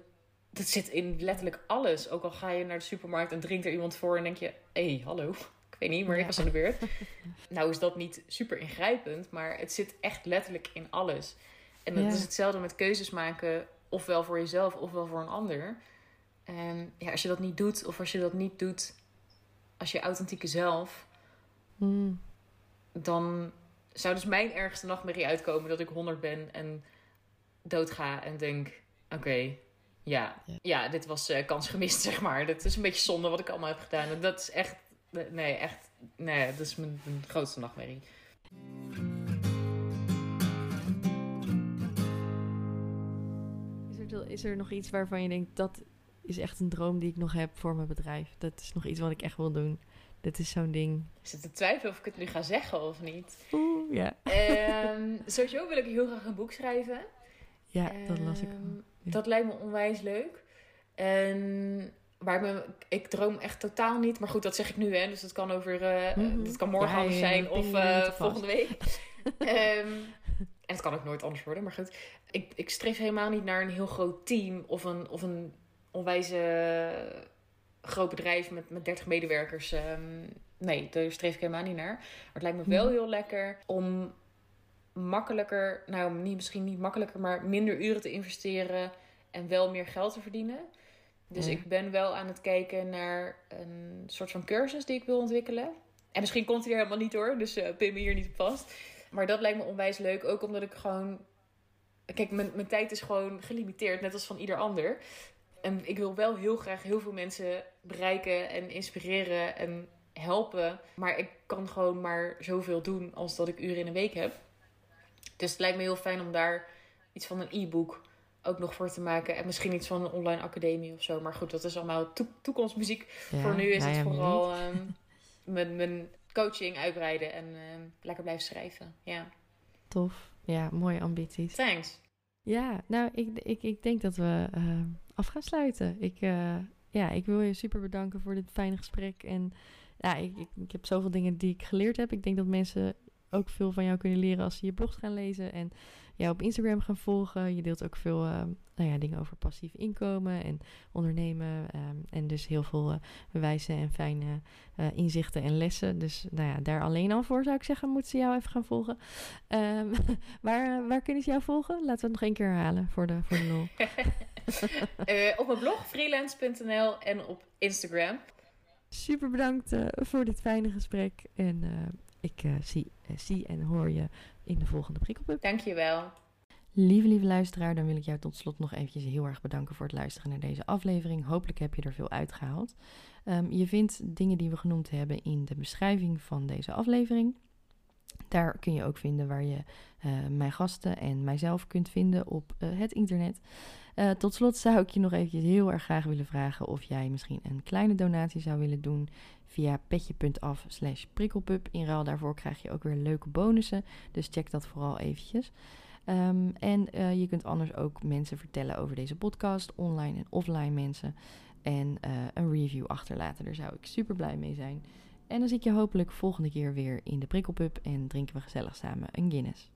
dat zit in letterlijk alles. Ook al ga je naar de supermarkt en drinkt er iemand voor... en denk je, hé, hey, hallo. Ik weet niet, maar ik was aan de beurt. nou is dat niet super ingrijpend, maar het zit echt letterlijk in alles. En dat Ja. is hetzelfde met keuzes maken, ofwel voor jezelf, ofwel voor een ander. En ja, als je dat niet doet, of als je dat niet doet als je authentieke zelf, Mm. dan zou dus mijn ergste nachtmerrie uitkomen dat ik 100 ben en doodga en denk: oké, ja, Ja. ja, dit was eh, kans gemist, zeg maar. Dit is een beetje zonde wat ik allemaal heb gedaan. En dat is echt, nee, echt, nee, dat is mijn, mijn grootste nachtmerrie. Is er, is er nog iets waarvan je denkt, dat is echt een droom die ik nog heb voor mijn bedrijf? Dat is nog iets wat ik echt wil doen. Dat is zo'n ding. Ik zit te twijfelen of ik het nu ga zeggen of niet. Oeh, ja. Ehm, sowieso wil ik heel graag een boek schrijven. Ja, dat las ik Ehm, al. Ja. Dat lijkt me onwijs leuk. En waar ik, me, ik droom echt totaal niet. Maar goed, dat zeg ik nu, hè. Dus dat kan over... Mhm. Dat kan morgen Ja, anders ja, zijn of eh, volgende week. Ehm, en het kan ook nooit anders worden. Maar goed, ik, ik streef helemaal niet naar een heel groot team. Of een, of een onwijs groot bedrijf met, met 30 medewerkers. Ehm, nee, daar streef ik helemaal niet naar. Maar het lijkt me wel Mhm. heel lekker om makkelijker, nou niet, misschien niet makkelijker, maar minder uren te investeren en wel meer geld te verdienen. Dus Ja. ik ben wel aan het kijken naar een soort van cursus die ik wil ontwikkelen. En misschien komt hij er helemaal niet hoor, dus eh pin me hier niet op vast. Maar dat lijkt me onwijs leuk, ook omdat ik gewoon... Kijk, mijn, mijn tijd is gewoon gelimiteerd, net als van ieder ander. En ik wil wel heel graag heel veel mensen bereiken en inspireren en helpen. Maar ik kan gewoon maar zoveel doen als dat ik uren in een week heb. Dus het lijkt me heel fijn om daar iets van een e-book ook nog voor te maken. En misschien iets van een online academie of zo. Maar goed, dat is allemaal toe- toekomstmuziek. Ja, voor nu is het vooral ehm, mijn, mijn coaching uitbreiden en ehm, lekker blijven schrijven. Ja, Tof. Ja, mooie ambities. thanks. Ja, nou, ik, ik, ik denk dat we eh, af gaan sluiten. Ik, eh, ja, ik wil je super bedanken voor dit fijne gesprek. En ja, ik, ik, ik heb zoveel dingen die ik geleerd heb. Ik denk dat mensen ook veel van jou kunnen leren als ze je blogs gaan lezen en jou op Instagram gaan volgen. Je deelt ook veel eh, nou ja, dingen over passief inkomen en ondernemen. ehm, en dus heel veel eh, wijze en fijne eh, inzichten en lessen. Dus nou ja, daar alleen al voor zou ik zeggen, moeten ze jou even gaan volgen. Ehm, waar, waar kunnen ze jou volgen? Laten we het nog één keer herhalen voor de, voor de lol. Eh, op mijn blog freelance.nl en op Instagram. Super bedankt eh, voor dit fijne gesprek. En eh, ik eh, zie, zie en hoor je in de volgende prikkelpub. Dankjewel. Lieve, lieve luisteraar, dan wil ik jou tot slot nog eventjes heel erg bedanken voor het luisteren naar deze aflevering. Hopelijk heb je er veel uitgehaald. Ehm, je vindt dingen die we genoemd hebben in de beschrijving van deze aflevering. Daar kun je ook vinden waar je eh, mijn gasten en mijzelf kunt vinden op eh, het internet. Eh, tot slot zou ik je nog eventjes heel erg graag willen vragen of jij misschien een kleine donatie zou willen doen via petje.af slash. In ruil daarvoor krijg je ook weer leuke bonussen, dus check dat vooral eventjes. Ehm, en eh, je kunt anders ook mensen vertellen over deze podcast, online en offline mensen. En eh, een review achterlaten, daar zou ik super blij mee zijn. En dan zie ik je hopelijk volgende keer weer in de prikkelpub en drinken we gezellig samen een Guinness.